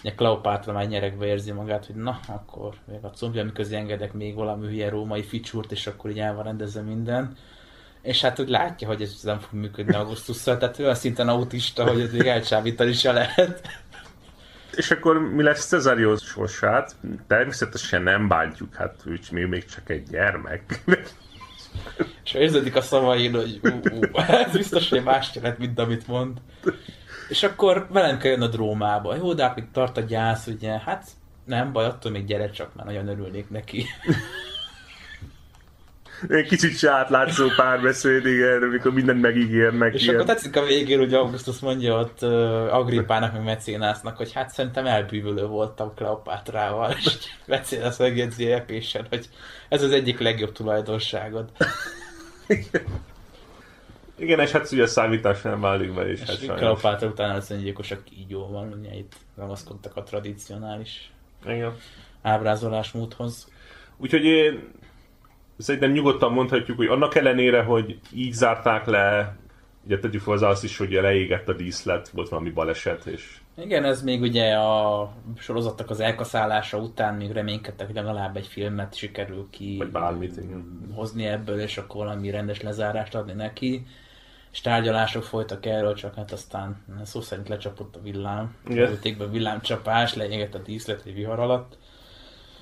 ugye Kleopátra már nyerekbe érzi magát, hogy na, akkor még a combja, miközben engedek még valami hülye római ficsúrt, és akkor így el van rendezve minden. És hát úgy látja, hogy ez nem fog működni Augustusszal, tehát olyan szinten autista, hogy ez még elcsábítani se lehet. És akkor mi lesz Cezarius sorsát? Természetesen nem bántjuk, hát ő is még, még csak egy gyermek. És érződik a szavain, hogy ú, ú, ez biztos, hogy más jelent, mint amit mond. És akkor velem kell jön a drómába. Jó, de hát még tart a gyász, ugye, hát nem baj, attól még gyere csak, már nagyon örülnék neki. Egy kicsit se átlátszó párbeszéd, igen, amikor mindent megígérnek. És ilyen. akkor tetszik a végén, hogy Augustus mondja ott uh, Agrippának, meg Mecénásznak, hogy hát szerintem elbűvölő voltam Kleopátrával, és Mecénász megjegyzi epésen, hogy ez az egyik legjobb tulajdonságod. Igen, és hát ugye a számítás nem válik be, és, És hát sajnos. Kleopátra utána az öngyilkosak kígyóval, ugye itt ragaszkodtak a tradicionális Igen. ábrázolásmódhoz. Úgyhogy én szerintem nyugodtan mondhatjuk, hogy annak ellenére, hogy így zárták le, ugye tegyük fel az azt is, hogy leégett a díszlet, volt valami baleset, és Igen, ez még ugye a sorozatnak az elkaszálása után még reménykedtek, hogy legalább egy filmet sikerül ki Vagy bármit, igen. hozni ebből, és akkor valami rendes lezárást adni neki. És tárgyalások folytak erről, csak hát aztán szó szerint lecsapott a villám. Igen. Ülték be villámcsapás, leégett a díszlet egy vihar alatt.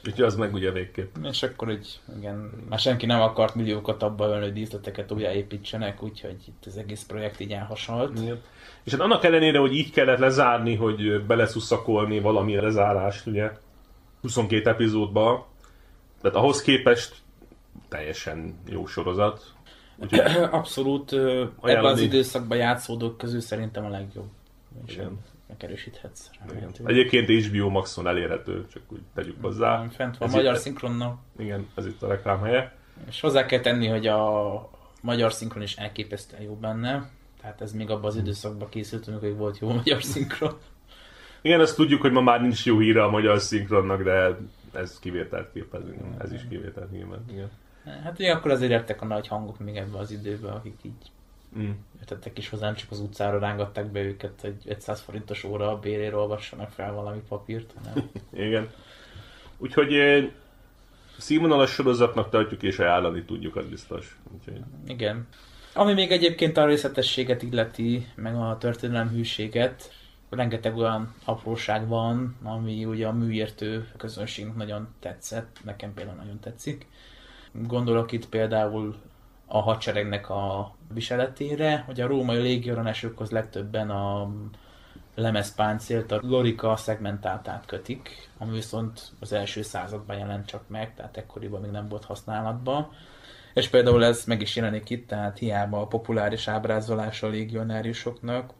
Úgyhogy az meg ugye végképp. És akkor így, igen, már senki nem akart milliókat abba ölni, hogy díszleteket újjáépítsenek, úgyhogy itt az egész projekt így elhasalt. Igen. És hát annak ellenére, hogy így kellett lezárni, hogy beleszuszakolni valamilyen lezárást, ugye, 22 epizódba, tehát ahhoz képest teljesen jó sorozat. Úgyhogy Abszolút ebben az időszakban játszódók közül szerintem a legjobb. Igen. Megerősíthetsz. igen. egyébként HBO Maxon elérhető, csak úgy tegyük hozzá. Fent van Ez magyar itt- szinkronnal. Igen, ez itt a reklám helye. És hozzá kell tenni, hogy a magyar szinkron is elképesztően jó benne. Tehát ez még abban az időszakban készült, amikor volt jó magyar szinkron. Igen, azt tudjuk, hogy ma már nincs jó híre a magyar szinkronnak, de ez kivételt képez. Ez is kivételt nyilván, igen. Hát ugye akkor azért jöttek a nagy hangok még ebben az időben, akik így Mm. jöttek is hozzám, csak az utcára rángatták be őket, hogy 500 forintos óra a bérére olvassanak fel valami papírt. hanem [laughs] Igen. Úgyhogy eh, színvonalas sorozatnak tartjuk és ajánlani tudjuk, az biztos. Úgyhogy, Igen. Ami még egyébként a részletességet illeti, meg a történelem hűséget, rengeteg olyan apróság van, ami ugye a műértő közönségnek nagyon tetszett, nekem például nagyon tetszik. Gondolok itt például a hadseregnek a viseletére, hogy a római légioronásokhoz legtöbben a lemezpáncélt, a lorika szegmentáltát kötik, ami viszont az első században jelent csak meg, tehát ekkoriban még nem volt használatban. És például ez meg is jelenik itt, tehát hiába a populáris ábrázolása a légionáriusoknak,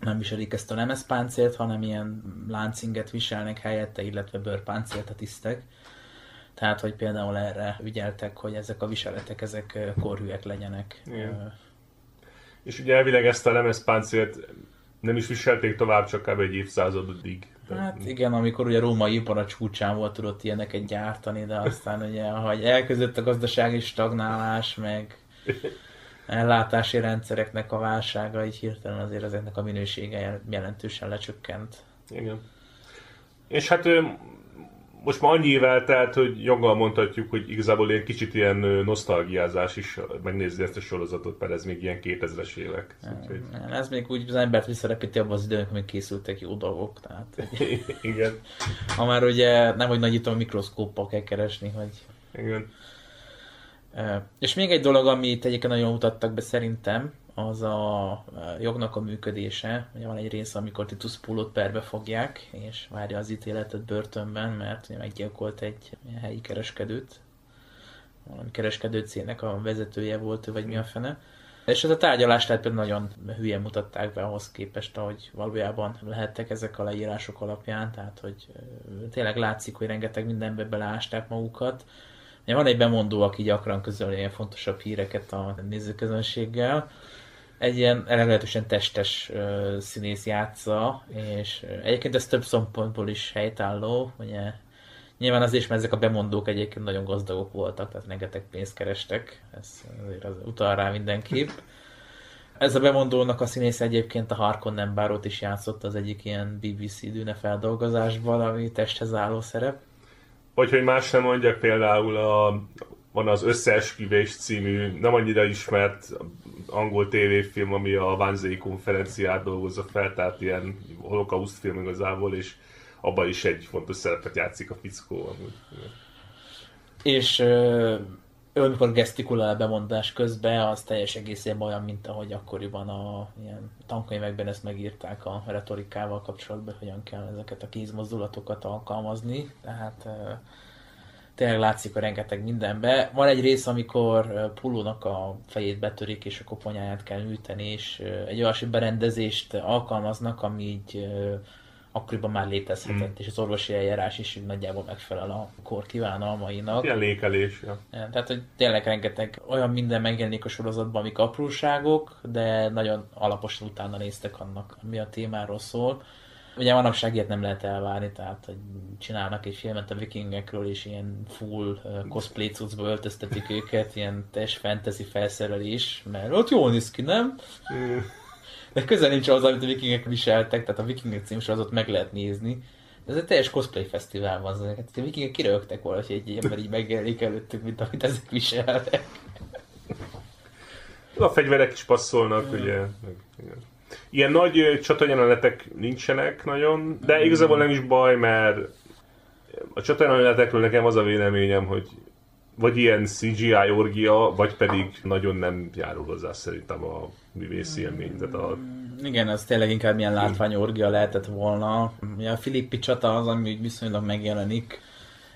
nem viselik ezt a lemezpáncélt, hanem ilyen láncinget viselnek helyette, illetve bőrpáncélt a tisztek. Tehát, hogy például erre ügyeltek, hogy ezek a viseletek, ezek korhűek legyenek. Igen. És ugye elvileg ezt a lemezpáncélt nem is viselték tovább, csak kb. egy évszázadig. Hát igen, amikor ugye a római ipar a csúcsán volt, tudott ilyeneket gyártani, de aztán ugye, ahogy elkezdett a gazdasági stagnálás, meg ellátási rendszereknek a válsága, így hirtelen azért ezeknek a minősége jel- jelentősen lecsökkent. Igen. És hát most már annyi év eltelt, hogy joggal mondhatjuk, hogy igazából ilyen kicsit ilyen nosztalgiázás is megnézni ezt a sorozatot, mert ez még ilyen 2000-es évek. Úgyhogy, Ez még úgy az embert visszarepíti abban az időnek, amikor készültek jó dolgok. Tehát, [laughs] igen. ha már ugye nem, hogy nagyítom a mikroszkóppal kell keresni, hogy Igen. És még egy dolog, amit egyébként nagyon mutattak be szerintem, az a jognak a működése. Ugye van egy rész, amikor Titus Pulot perbe fogják, és várja az ítéletet börtönben, mert meggyilkolt egy helyi kereskedőt. Valami kereskedő cégnek a vezetője volt ő, vagy mi a fene. És ez a tárgyalást tehát például nagyon hülyen mutatták be ahhoz képest, ahogy valójában lehettek ezek a leírások alapján, tehát hogy tényleg látszik, hogy rengeteg mindenbe beleásták magukat. Van egy bemondó, aki gyakran közöl ilyen fontosabb híreket a nézőközönséggel, egy ilyen meglehetősen testes uh, színész játsza, és egyébként ez több szempontból is helytálló, ugye nyilván az is, mert ezek a bemondók egyébként nagyon gazdagok voltak, tehát rengeteg pénzt kerestek, ez azért az utal rá mindenképp. Ez a bemondónak a színész egyébként a Harkonnen Bárót is játszott az egyik ilyen BBC dűne feldolgozásban, ami testhez álló szerep. Vagy hogy más nem mondjak, például a, van az Összeesküvés című, nem annyira ismert angol tévéfilm, ami a Wannsee konferenciát dolgozza fel, tehát ilyen holokauszt film igazából, és abban is egy fontos szerepet játszik a fickó. Amúgy. És amikor gesztikulál bemondás közben, az teljes egészében olyan, mint ahogy akkoriban a ilyen tankönyvekben ezt megírták a retorikával kapcsolatban, hogyan kell ezeket a kézmozdulatokat alkalmazni. Tehát tényleg látszik hogy rengeteg mindenbe. Van egy rész, amikor Pulónak a fejét betörik, és a koponyáját kell műteni, és egy olyasmi berendezést alkalmaznak, ami így akkoriban már létezhetett, mm. és az orvosi eljárás is nagyjából megfelel a kor kívánalmainak. Ilyen lékelés, ja. Tehát, hogy tényleg rengeteg olyan minden megjelenik a sorozatban, amik apróságok, de nagyon alaposan utána néztek annak, ami a témáról szól. Ugye manapság nem lehet elvárni, tehát hogy csinálnak egy filmet a vikingekről, és ilyen full cosplay cuccba öltöztetik őket, ilyen test fantasy felszerelés, mert ott jól néz ki, nem? De közel nincs az, amit a vikingek viseltek, tehát a vikingek címsorozatot meg lehet nézni. De ez egy teljes cosplay fesztivál van, hát a vikingek kirögtek valahogy egy ember így megjelenik előttük, mint amit ezek viseltek. A fegyverek is passzolnak, ugye. Ilyen nagy csatajelenetek nincsenek nagyon, de igazából nem is baj, mert a csatajelenetekről nekem az a véleményem, hogy vagy ilyen CGI orgia, vagy pedig nagyon nem járul hozzá szerintem a művészi élmény. Tehát a... Igen, ez tényleg inkább milyen látványorgia lehetett volna. Ugye a Filippi csata az, ami viszonylag megjelenik,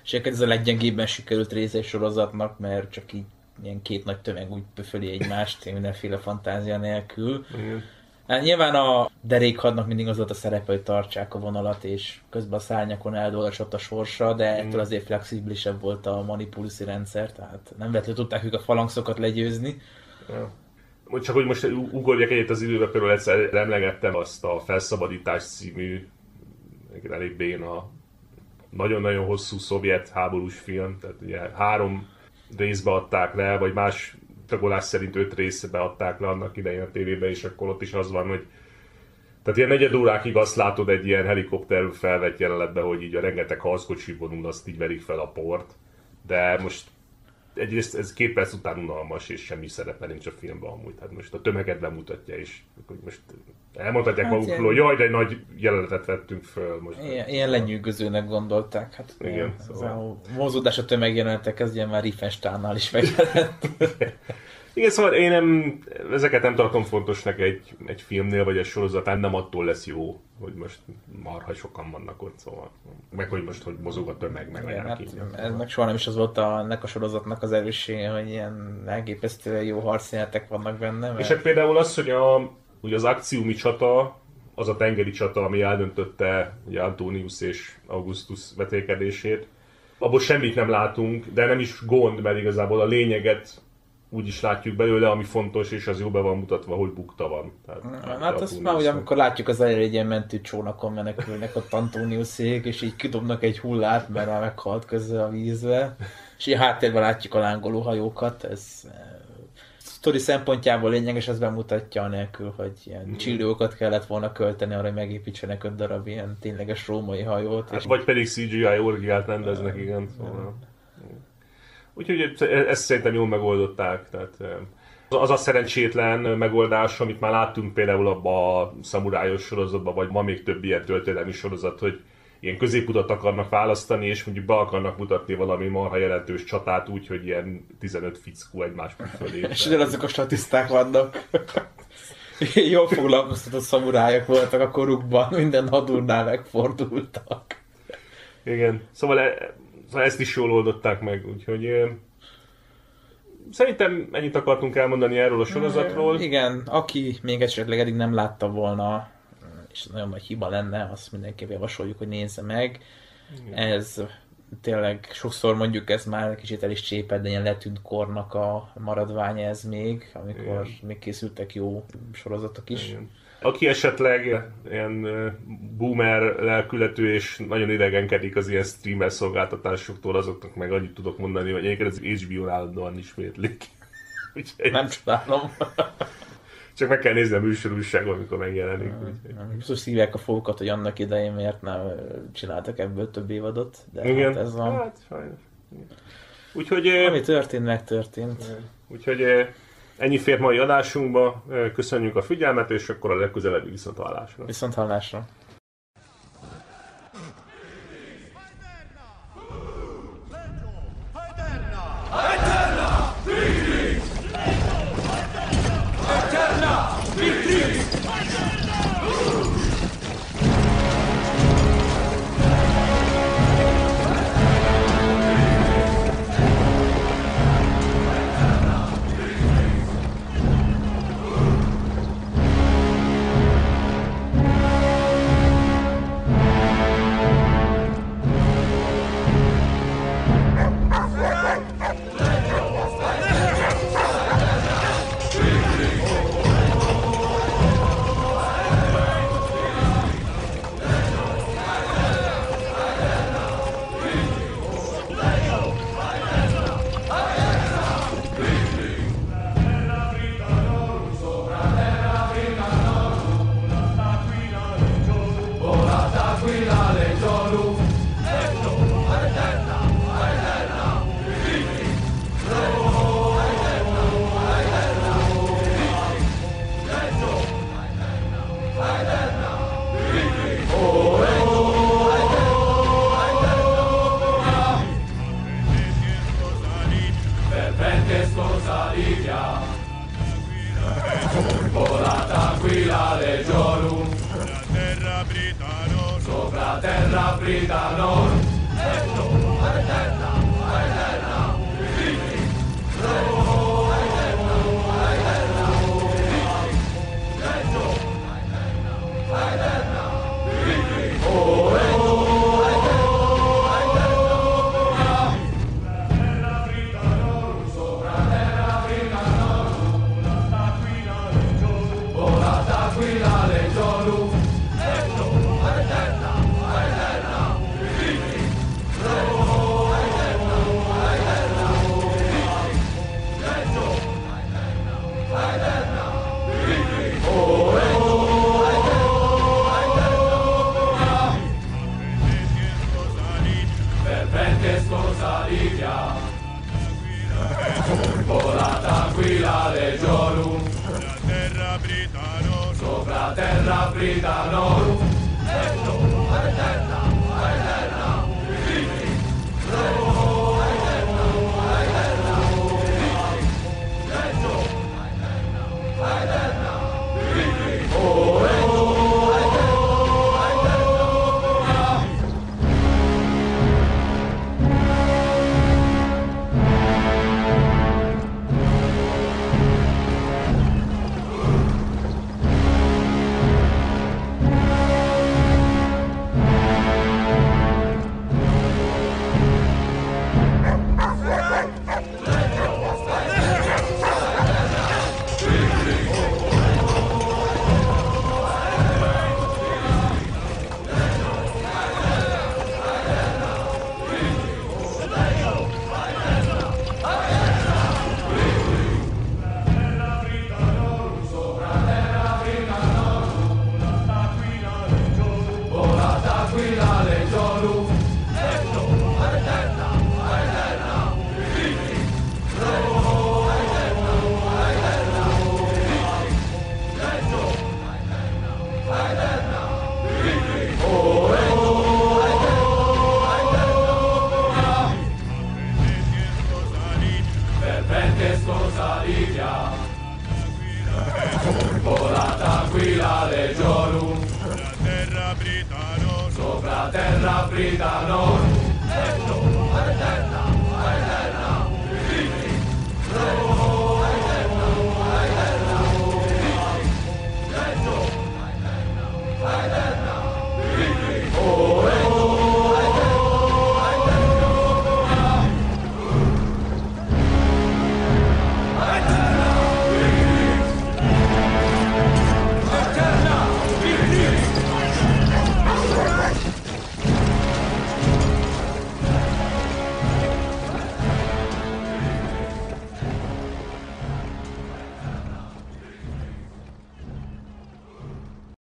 és ez a leggyengébben sikerült része sorozatnak, mert csak így ilyen két nagy tömeg úgy pöföli egymást, mindenféle fantázia nélkül. Igen. Hát nyilván a derékhadnak mindig az volt a szerepe, hogy tartsák a vonalat, és közben a szárnyakon eldolgosott a sorsa, de mm. ettől azért flexibilisebb volt a manipuluszi rendszer, tehát nem vetlenül tudták ők a falangszokat legyőzni. Ja. Csak hogy most ugorjak egyet az időbe, például egyszer emlegettem azt a Felszabadítás című, elég béna, nagyon-nagyon hosszú szovjet háborús film, tehát ugye három részbe adták le, vagy más tagolás szerint öt részbe adták le annak idején a tévébe, és akkor ott is az van, hogy tehát ilyen negyed órákig azt látod egy ilyen helikopter felvett jelenetben, hogy így a rengeteg harckocsi vonul, azt így verik fel a port. De most egyrészt ez két perc után unalmas, és semmi szerepe nincs a filmben amúgy. Tehát most a tömeget bemutatja, és hogy most elmondhatják hát magukról, hogy jaj, de egy nagy jelenetet vettünk föl. Most ilyen, ilyen lenyűgözőnek gondolták. Hát, Igen, szóval. A mozódás a tömegjelenetek, ez ilyen már Riefenstahnnál is megjelent. [laughs] Igen, szóval én nem, ezeket nem tartom fontosnak egy, egy filmnél, vagy egy sorozatán, nem attól lesz jó, hogy most marha sokan vannak ott, szóval. Meg hogy most, hogy mozog a tömeg, meg Igen, hát, Ez meg soha nem is az volt a, ennek a sorozatnak az erőssége, hogy ilyen elképesztően jó harcjelenetek vannak benne. Mert... És hát például az, hogy, a, hogy az akciumi csata, az a tengeri csata, ami eldöntötte ugye Antonius és Augustus vetélkedését, abból semmit nem látunk, de nem is gond, mert igazából a lényeget úgy is látjuk belőle, ami fontos, és az jó be van mutatva, hogy bukta van. Tehát, hát, hát azt már ugye, amikor látjuk az elején egy ilyen mentő csónakon menekülnek a Antoniuszék, és így kidobnak egy hullát, mert már meghalt közben a vízbe, és így háttérben látjuk a lángoló hajókat, ez sztori szempontjából lényeges, ez bemutatja anélkül, hogy ilyen mm. csillókat kellett volna költeni arra, hogy megépítsenek öt darab ilyen tényleges római hajót. Hát, és vagy pedig CGI orgiát rendeznek, igen. Szóval. Úgyhogy ezt szerintem jól megoldották. Tehát az a szerencsétlen megoldás, amit már láttunk például abban a szamurájos sorozatban, vagy ma még több ilyen történelmi sorozat, hogy ilyen középutat akarnak választani, és mondjuk be akarnak mutatni valami marha jelentős csatát úgy, hogy ilyen 15 fickó egymás fölé. És ugyanazok a statiszták vannak. [laughs] Jól foglalkoztatott szamurájak voltak a korukban, minden hadurnál megfordultak. Igen, szóval, e, szóval ezt is jól oldották meg, úgyhogy szerintem ennyit akartunk elmondani erről a sorozatról. Igen, aki még esetleg eddig nem látta volna, és nagyon nagy hiba lenne, azt mindenképp javasoljuk, hogy nézze meg. Igen. Ez tényleg sokszor mondjuk ez már kicsit el is cséped, de ilyen letűnt kornak a maradványa ez még, amikor Igen. még készültek jó sorozatok is. Igen. Aki esetleg ilyen boomer lelkületű és nagyon idegenkedik az ilyen streamer szolgáltatásoktól, azoknak meg annyit tudok mondani, hogy egyébként az HBO-n állandóan ismétlik. [laughs] Nem csodálom. Csak meg kell nézni a műsorúságot, amikor megjelenik. Biztos szívják a fogukat, hogy annak idején miért nem csináltak ebből több évadot, de Igen. hát ez van. Hát, sajnos. Úgyhogy... Ami történt, megtörtént. Úgyhogy ennyi fért mai adásunkba. Köszönjük a figyelmet, és akkor a legközelebbi viszonthallásra. Viszonthallásra.